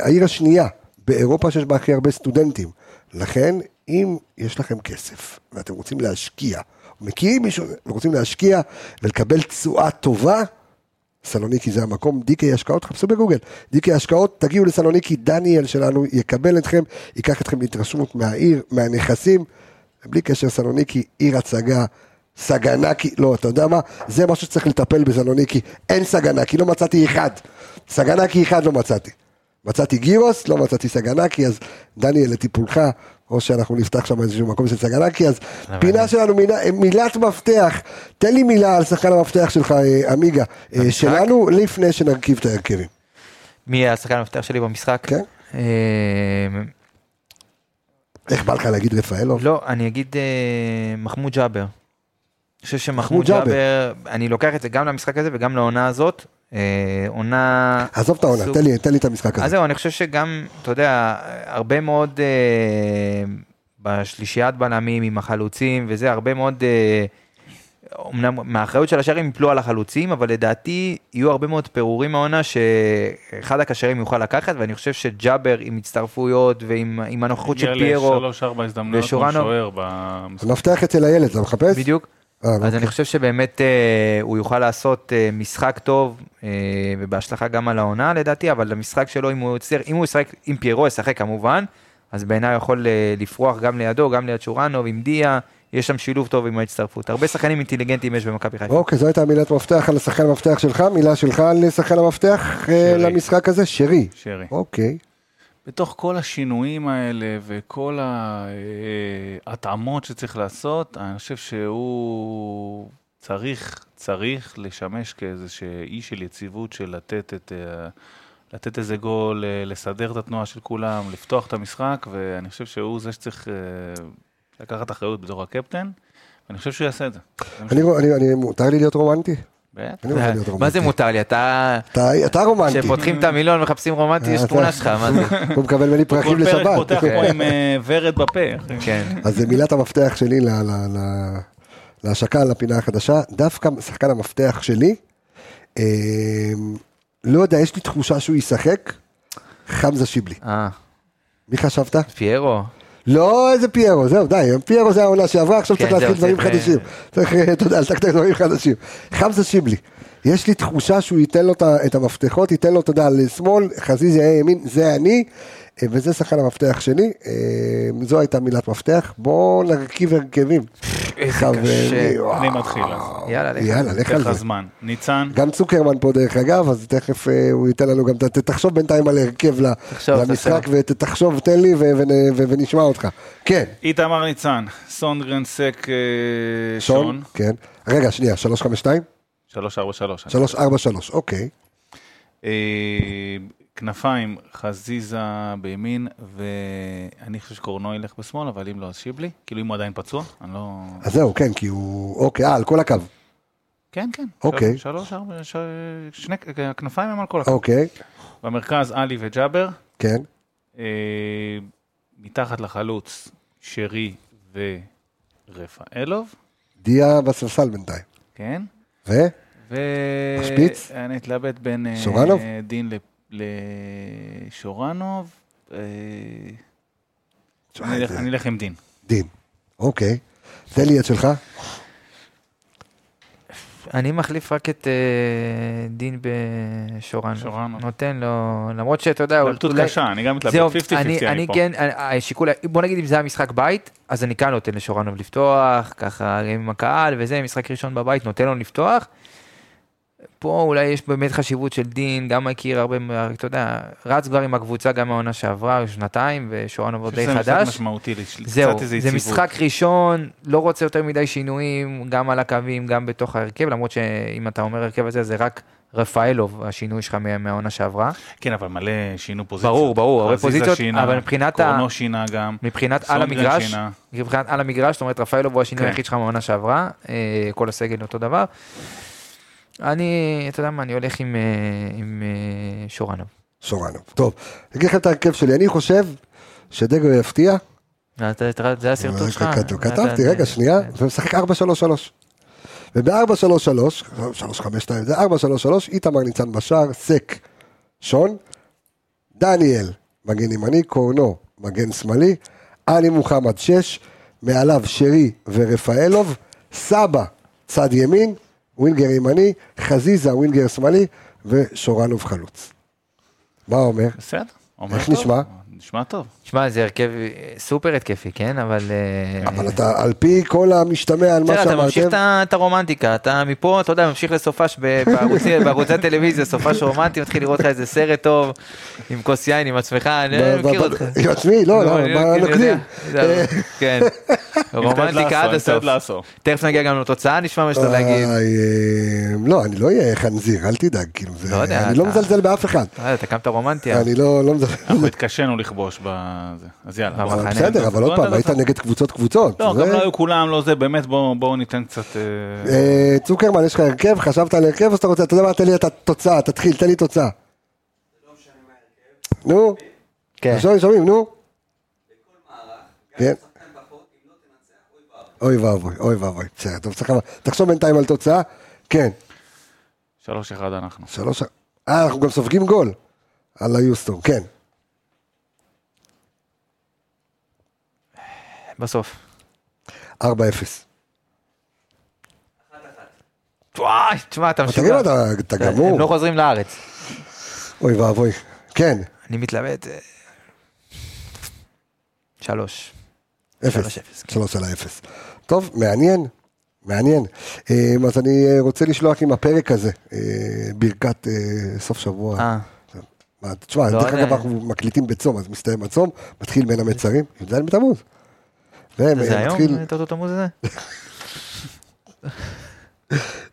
[SPEAKER 1] העיר השנייה באירופה שיש בה הכי הרבה סטודנטים. לכן, אם יש לכם כסף ואתם רוצים להשקיע, מכירים מישהו ורוצים להשקיע ולקבל תשואה טובה, סלוניקי זה המקום, דיקי השקעות, חפשו בגוגל, דיקי השקעות, תגיעו לסלוניקי, דניאל שלנו יקבל אתכם, ייקח אתכם להתרשמות מהעיר, מהנכסים, בלי קשר סלוניקי, עיר הצגה, סגנקי, לא, אתה יודע מה, זה משהו שצריך לטפל בסלוניקי, אין סגנקי, לא מצאתי אחד, סגנקי אחד לא מצאתי. מצאתי גירוס, לא מצאתי סגנקי, אז דניאל לטיפולך, או שאנחנו נפתח שם איזשהו מקום של סגנקי, אז פינה שלנו, מילה, מילת מפתח, תן לי מילה על שחקן המפתח שלך, אה, עמיגה, אה? שלנו, לפני שנרכיב את ההרכבים.
[SPEAKER 2] מי השחקן המפתח שלי במשחק?
[SPEAKER 1] כן.
[SPEAKER 2] אה,
[SPEAKER 1] איך בא לך להגיד רפאלוב?
[SPEAKER 2] לא, אני אגיד אה, מחמוד ג'אבר. אני חושב
[SPEAKER 1] מחמוד
[SPEAKER 2] שמחמוד.
[SPEAKER 1] ג'אבר,
[SPEAKER 2] אני לוקח את זה גם למשחק הזה וגם לעונה הזאת. אה, עונה...
[SPEAKER 1] עזוב את העונה, תן לי, תן לי את המשחק
[SPEAKER 2] אז
[SPEAKER 1] הזה.
[SPEAKER 2] זהו, אני חושב שגם, אתה יודע, הרבה מאוד אה, בשלישיית בלמים עם החלוצים וזה, הרבה מאוד, אה, אמנם מהאחריות של השערים יפלו על החלוצים, אבל לדעתי יהיו הרבה מאוד פירורים מהעונה שאחד הקשרים יוכל לקחת, ואני חושב שג'אבר עם הצטרפויות ועם עם הנוכחות של פיירו,
[SPEAKER 3] שלוש-ארבע הזדמנויות מול
[SPEAKER 2] ושורנו.
[SPEAKER 3] שוער במשחק.
[SPEAKER 1] המפתח אצל הילד, אתה מחפש?
[SPEAKER 2] בדיוק.
[SPEAKER 1] אה,
[SPEAKER 2] אז
[SPEAKER 1] אוקיי.
[SPEAKER 2] אני חושב שבאמת אה, הוא יוכל לעשות אה, משחק טוב, אה, ובהשלכה גם על העונה לדעתי, אבל המשחק שלו, אם הוא יצטרך, אם הוא ישחק, אם פיירו ישחק כמובן, אז בעיניי הוא יכול אה, לפרוח גם לידו, גם ליד שורנוב, עם דיה, יש שם שילוב טוב עם ההצטרפות. הרבה שחקנים אינטליגנטים יש במכבי חיפה.
[SPEAKER 1] אוקיי, זו הייתה מילת מפתח על השחקן המפתח שלך, מילה שלך על שחקן המפתח אה,
[SPEAKER 3] שרי.
[SPEAKER 1] למשחק הזה, שרי.
[SPEAKER 3] שרי.
[SPEAKER 1] אוקיי.
[SPEAKER 3] בתוך כל השינויים האלה וכל ההתאמות שצריך לעשות, אני חושב שהוא צריך, צריך לשמש כאיזה אי של יציבות של לתת את... אה, לתת איזה גול, אה, לסדר את התנועה של כולם, לפתוח את המשחק, ואני חושב שהוא זה שצריך אה, לקחת אחריות בתור הקפטן, ואני חושב שהוא יעשה את זה.
[SPEAKER 1] אני, אני, אני, מותר לי להיות רומנטי?
[SPEAKER 2] מה זה. מותר לי? אתה...
[SPEAKER 1] אתה, רומנטי.
[SPEAKER 2] כשפותחים את המילון מחפשים רומנטי, יש תמונה שלך, מה זה?
[SPEAKER 1] הוא מקבל ממני פרחים
[SPEAKER 3] כל פרק
[SPEAKER 1] לשבת.
[SPEAKER 3] פותח פה עם אה, ורד בפה.
[SPEAKER 2] כן.
[SPEAKER 1] אז זה מילת המפתח שלי להשקה לפינה החדשה. דווקא שחקן המפתח שלי, אה, לא יודע, יש לי תחושה שהוא ישחק, חמזה שיבלי.
[SPEAKER 2] אה,
[SPEAKER 1] מי חשבת?
[SPEAKER 2] פיירו.
[SPEAKER 1] לא איזה פיירו, זהו, די, פיירו זה העונה שעברה, עכשיו
[SPEAKER 2] כן,
[SPEAKER 1] צריך להתחיל דברים
[SPEAKER 2] צריך,
[SPEAKER 1] חדשים. צריך, [LAUGHS] אתה יודע, לתקתק דברים חדשים. חמזה שיבלי. יש לי תחושה שהוא ייתן לו את המפתחות, ייתן לו, אתה יודע, לשמאל, חזיז יהיה ימין, זה אני, וזה שחקן המפתח שלי. אה, זו הייתה מילת מפתח. בואו נרכיב הרכבים.
[SPEAKER 2] איזה
[SPEAKER 1] חברים,
[SPEAKER 2] קשה.
[SPEAKER 1] וואו.
[SPEAKER 3] אני מתחיל אז.
[SPEAKER 2] יאללה, לך.
[SPEAKER 1] יאללה, לך
[SPEAKER 3] אתן
[SPEAKER 1] על זה.
[SPEAKER 3] זמן. ניצן,
[SPEAKER 1] גם צוקרמן פה דרך אגב, אז תכף אה, הוא ייתן לנו גם, תחשוב בינתיים על הרכב למשחק. ותחשוב, תן לי ו- ו- ו- ונשמע אותך. כן,
[SPEAKER 3] איתמר ניצן, סונגרן סק אה,
[SPEAKER 1] שון,
[SPEAKER 3] שון,
[SPEAKER 1] כן. רגע, שנייה, 352?
[SPEAKER 3] 343.
[SPEAKER 1] 343, אוקיי.
[SPEAKER 3] כנפיים, חזיזה בימין, ואני חושב שקורנו ילך בשמאל, אבל אם לא, אז שיבלי. כאילו אם הוא עדיין פצוע, אני לא...
[SPEAKER 1] אז זהו, כן, כי הוא, אוקיי, אה, על כל הקו.
[SPEAKER 3] כן, כן.
[SPEAKER 1] אוקיי.
[SPEAKER 3] שלוש, ארבע, ש- שני, הכנפיים הם על כל הקו.
[SPEAKER 1] אוקיי,
[SPEAKER 3] במרכז, עלי וג'אבר.
[SPEAKER 1] כן.
[SPEAKER 3] אה, מתחת לחלוץ, שרי ורפאלוב,
[SPEAKER 1] דיה בספסל בינתיים.
[SPEAKER 3] כן?
[SPEAKER 1] ו?
[SPEAKER 3] ו...
[SPEAKER 1] השפיץ?
[SPEAKER 3] אני אתלבט בין אה,
[SPEAKER 1] שורנוב?
[SPEAKER 3] דין ל- לשורנוב, אה, אני אלך- עם דין.
[SPEAKER 1] דין. אוקיי. תן לי את שלך.
[SPEAKER 2] אני מחליף רק את אה, דין בשורן.
[SPEAKER 3] שורנו.
[SPEAKER 2] נותן לו, למרות שאתה יודע,
[SPEAKER 3] התלבטות
[SPEAKER 2] אולי-
[SPEAKER 3] קשה, אני גם מתלבט 50-50
[SPEAKER 2] אני,
[SPEAKER 3] אני פה.
[SPEAKER 2] כן, השיקול, בוא נגיד אם זה היה משחק בית, אז אני כאן נותן לשורנוב לפתוח, ככה עם הקהל וזה, משחק ראשון בבית, נותן לו לפתוח. פה אולי יש באמת חשיבות של דין, גם מכיר הרבה, אתה יודע, רץ כבר עם הקבוצה גם מהעונה שעברה, שנתיים, ושורנוב עוד די
[SPEAKER 3] זה משחק
[SPEAKER 2] חדש.
[SPEAKER 3] משמעותי,
[SPEAKER 2] זהו, זה
[SPEAKER 3] יציבות.
[SPEAKER 2] משחק ראשון, לא רוצה יותר מדי שינויים, גם על הקווים, גם בתוך ההרכב, למרות שאם אתה אומר הרכב הזה, זה רק רפאלוב, השינוי שלך מה- מהעונה שעברה.
[SPEAKER 3] כן, אבל מלא שינו פוזיציות.
[SPEAKER 2] ברור, ברור, הרבה פוזיציות,
[SPEAKER 3] שינה,
[SPEAKER 2] אבל מבחינת ה-
[SPEAKER 3] קורנו שינה גם.
[SPEAKER 2] מבחינת על המגרש,
[SPEAKER 3] שינה.
[SPEAKER 2] מבחינת על המגרש, זאת אומרת רפאלוב הוא השינוי
[SPEAKER 3] כן.
[SPEAKER 2] היחיד שלך מהעונה שעברה, אה, כל הסגל אותו דבר. אני, אתה יודע מה, אני הולך עם, אה, עם אה, שורנוב.
[SPEAKER 1] שורנו. טוב, אני אגיד לכם את ההרכב שלי. אני חושב שדגו יפתיע.
[SPEAKER 2] אתה- אתה- זה הסרטוט שלך.
[SPEAKER 1] כתבתי, רגע, שנייה. ומשחק 4-3-3. וב-4-3-3, 3-5-2, זה 4-3-3, איתמר ניצן בשער, סק, שון, דניאל, מגן ימני, קורנו, מגן שמאלי, עלי מוחמד 6, מעליו שרי ורפאלוב, סבא, צד ימין, ווינגר ימני, חזיזה, ווינגר שמאלי, ושורנוב חלוץ. מה אומר?
[SPEAKER 3] בסדר. אומר
[SPEAKER 1] איך
[SPEAKER 3] טוב.
[SPEAKER 1] נשמע?
[SPEAKER 3] נשמע טוב.
[SPEAKER 2] שמע, זה הרכב אה, סופר התקפי, כן? אבל... אה,
[SPEAKER 1] אבל אתה, על פי כל המשתמע על מה
[SPEAKER 2] בסדר, אתה ממשיך
[SPEAKER 1] שאמרתם,
[SPEAKER 2] את הרומנטיקה, אתה מפה, אתה יודע, ממשיך לסופש ב- בערוצי- [LAUGHS] בערוצי הטלוויזיה, סופש רומנטי, מתחיל לראות לך איזה סרט טוב, עם כוס יין, עם עצמך, אני
[SPEAKER 1] ב-
[SPEAKER 2] מכיר אותך.
[SPEAKER 1] עם עצמי? לא, לא,
[SPEAKER 2] אני
[SPEAKER 1] נוקדים?
[SPEAKER 2] יודע, זהו, כן, [LAUGHS] [LAUGHS] רומנטיקה עד הסוף. תכף נגיע גם לתוצאה, נשמע מה לו להגיד.
[SPEAKER 1] איי, אה, לא, אני לא אהיה חנזיר, אל תדאג, כאילו,
[SPEAKER 2] לא
[SPEAKER 1] אני לא מזלזל באף אחד.
[SPEAKER 2] אה, אתה קמת רומנטי.
[SPEAKER 1] אני לא לא מזלזל.
[SPEAKER 3] אנחנו התקשינו לכבוש בזה. אז יאללה.
[SPEAKER 1] בסדר, אבל
[SPEAKER 3] לא
[SPEAKER 1] עוד פעם,
[SPEAKER 3] יודע,
[SPEAKER 1] היית
[SPEAKER 3] לא
[SPEAKER 1] נגד קבוצות קבוצות.
[SPEAKER 3] לא, גם לא היו כולם, לא זה, באמת בואו ניתן קצת... אה,
[SPEAKER 1] אה, צוקרמן, יש לך הרכב? חשבת על הרכב או שאתה רוצה? אתה יודע מה? תן לי את התוצאה, תתחיל, תן לי תוצאה. נו,
[SPEAKER 2] כן.
[SPEAKER 1] שומעים, שומעים, נו. כן. אוי ואבוי, אוי ואבוי. בסדר, טוב, צריך... תחשוב בינתיים על תוצאה. כן,
[SPEAKER 3] שלוש אחד אנחנו.
[SPEAKER 1] שלוש... אה, אנחנו גם סופגים גול. על היוסטון, כן.
[SPEAKER 2] בסוף.
[SPEAKER 1] 4-0.
[SPEAKER 2] וואי, תשמע, אתה
[SPEAKER 1] תגיד
[SPEAKER 2] משוגע.
[SPEAKER 1] מה, אתה-
[SPEAKER 2] הם
[SPEAKER 1] גמור.
[SPEAKER 2] לא חוזרים לארץ.
[SPEAKER 1] אוי ואבוי. כן,
[SPEAKER 2] אני מתלבט. אה, שלוש.
[SPEAKER 1] אפס.
[SPEAKER 2] שלוש כן.
[SPEAKER 1] שלוש על האפס. טוב, מעניין, מעניין. אה, אז אני אה, רוצה לשלוח עם הפרק הזה, אה, ברכת סוף שבוע.
[SPEAKER 2] אה,
[SPEAKER 1] תשמע,
[SPEAKER 2] לא
[SPEAKER 1] דרך. אגב אנחנו מקליטים בצום, אז מסתיים הצום, מתחיל בין המצרים, י"ז בתמוז.
[SPEAKER 2] זה היום, אותו תמוז הזה? [LAUGHS]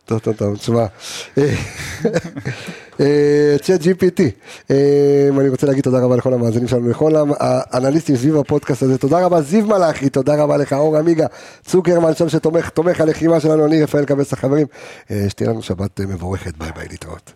[SPEAKER 1] טוב, טוב, טוב, תשמע. אה, צ'אט GPT, אה, אני רוצה להגיד תודה רבה לכל המאזינים שלנו, לכל האנליסטים סביב הפודקאסט הזה, תודה רבה זיו מלאכי, תודה רבה לך אור עמיגה, צוקרמן שם שתומך, תומך הלחימה שלנו, אני רפאל קבס החברים, אה, שתהיה לנו שבת אה, מבורכת, ביי ביי להתראות.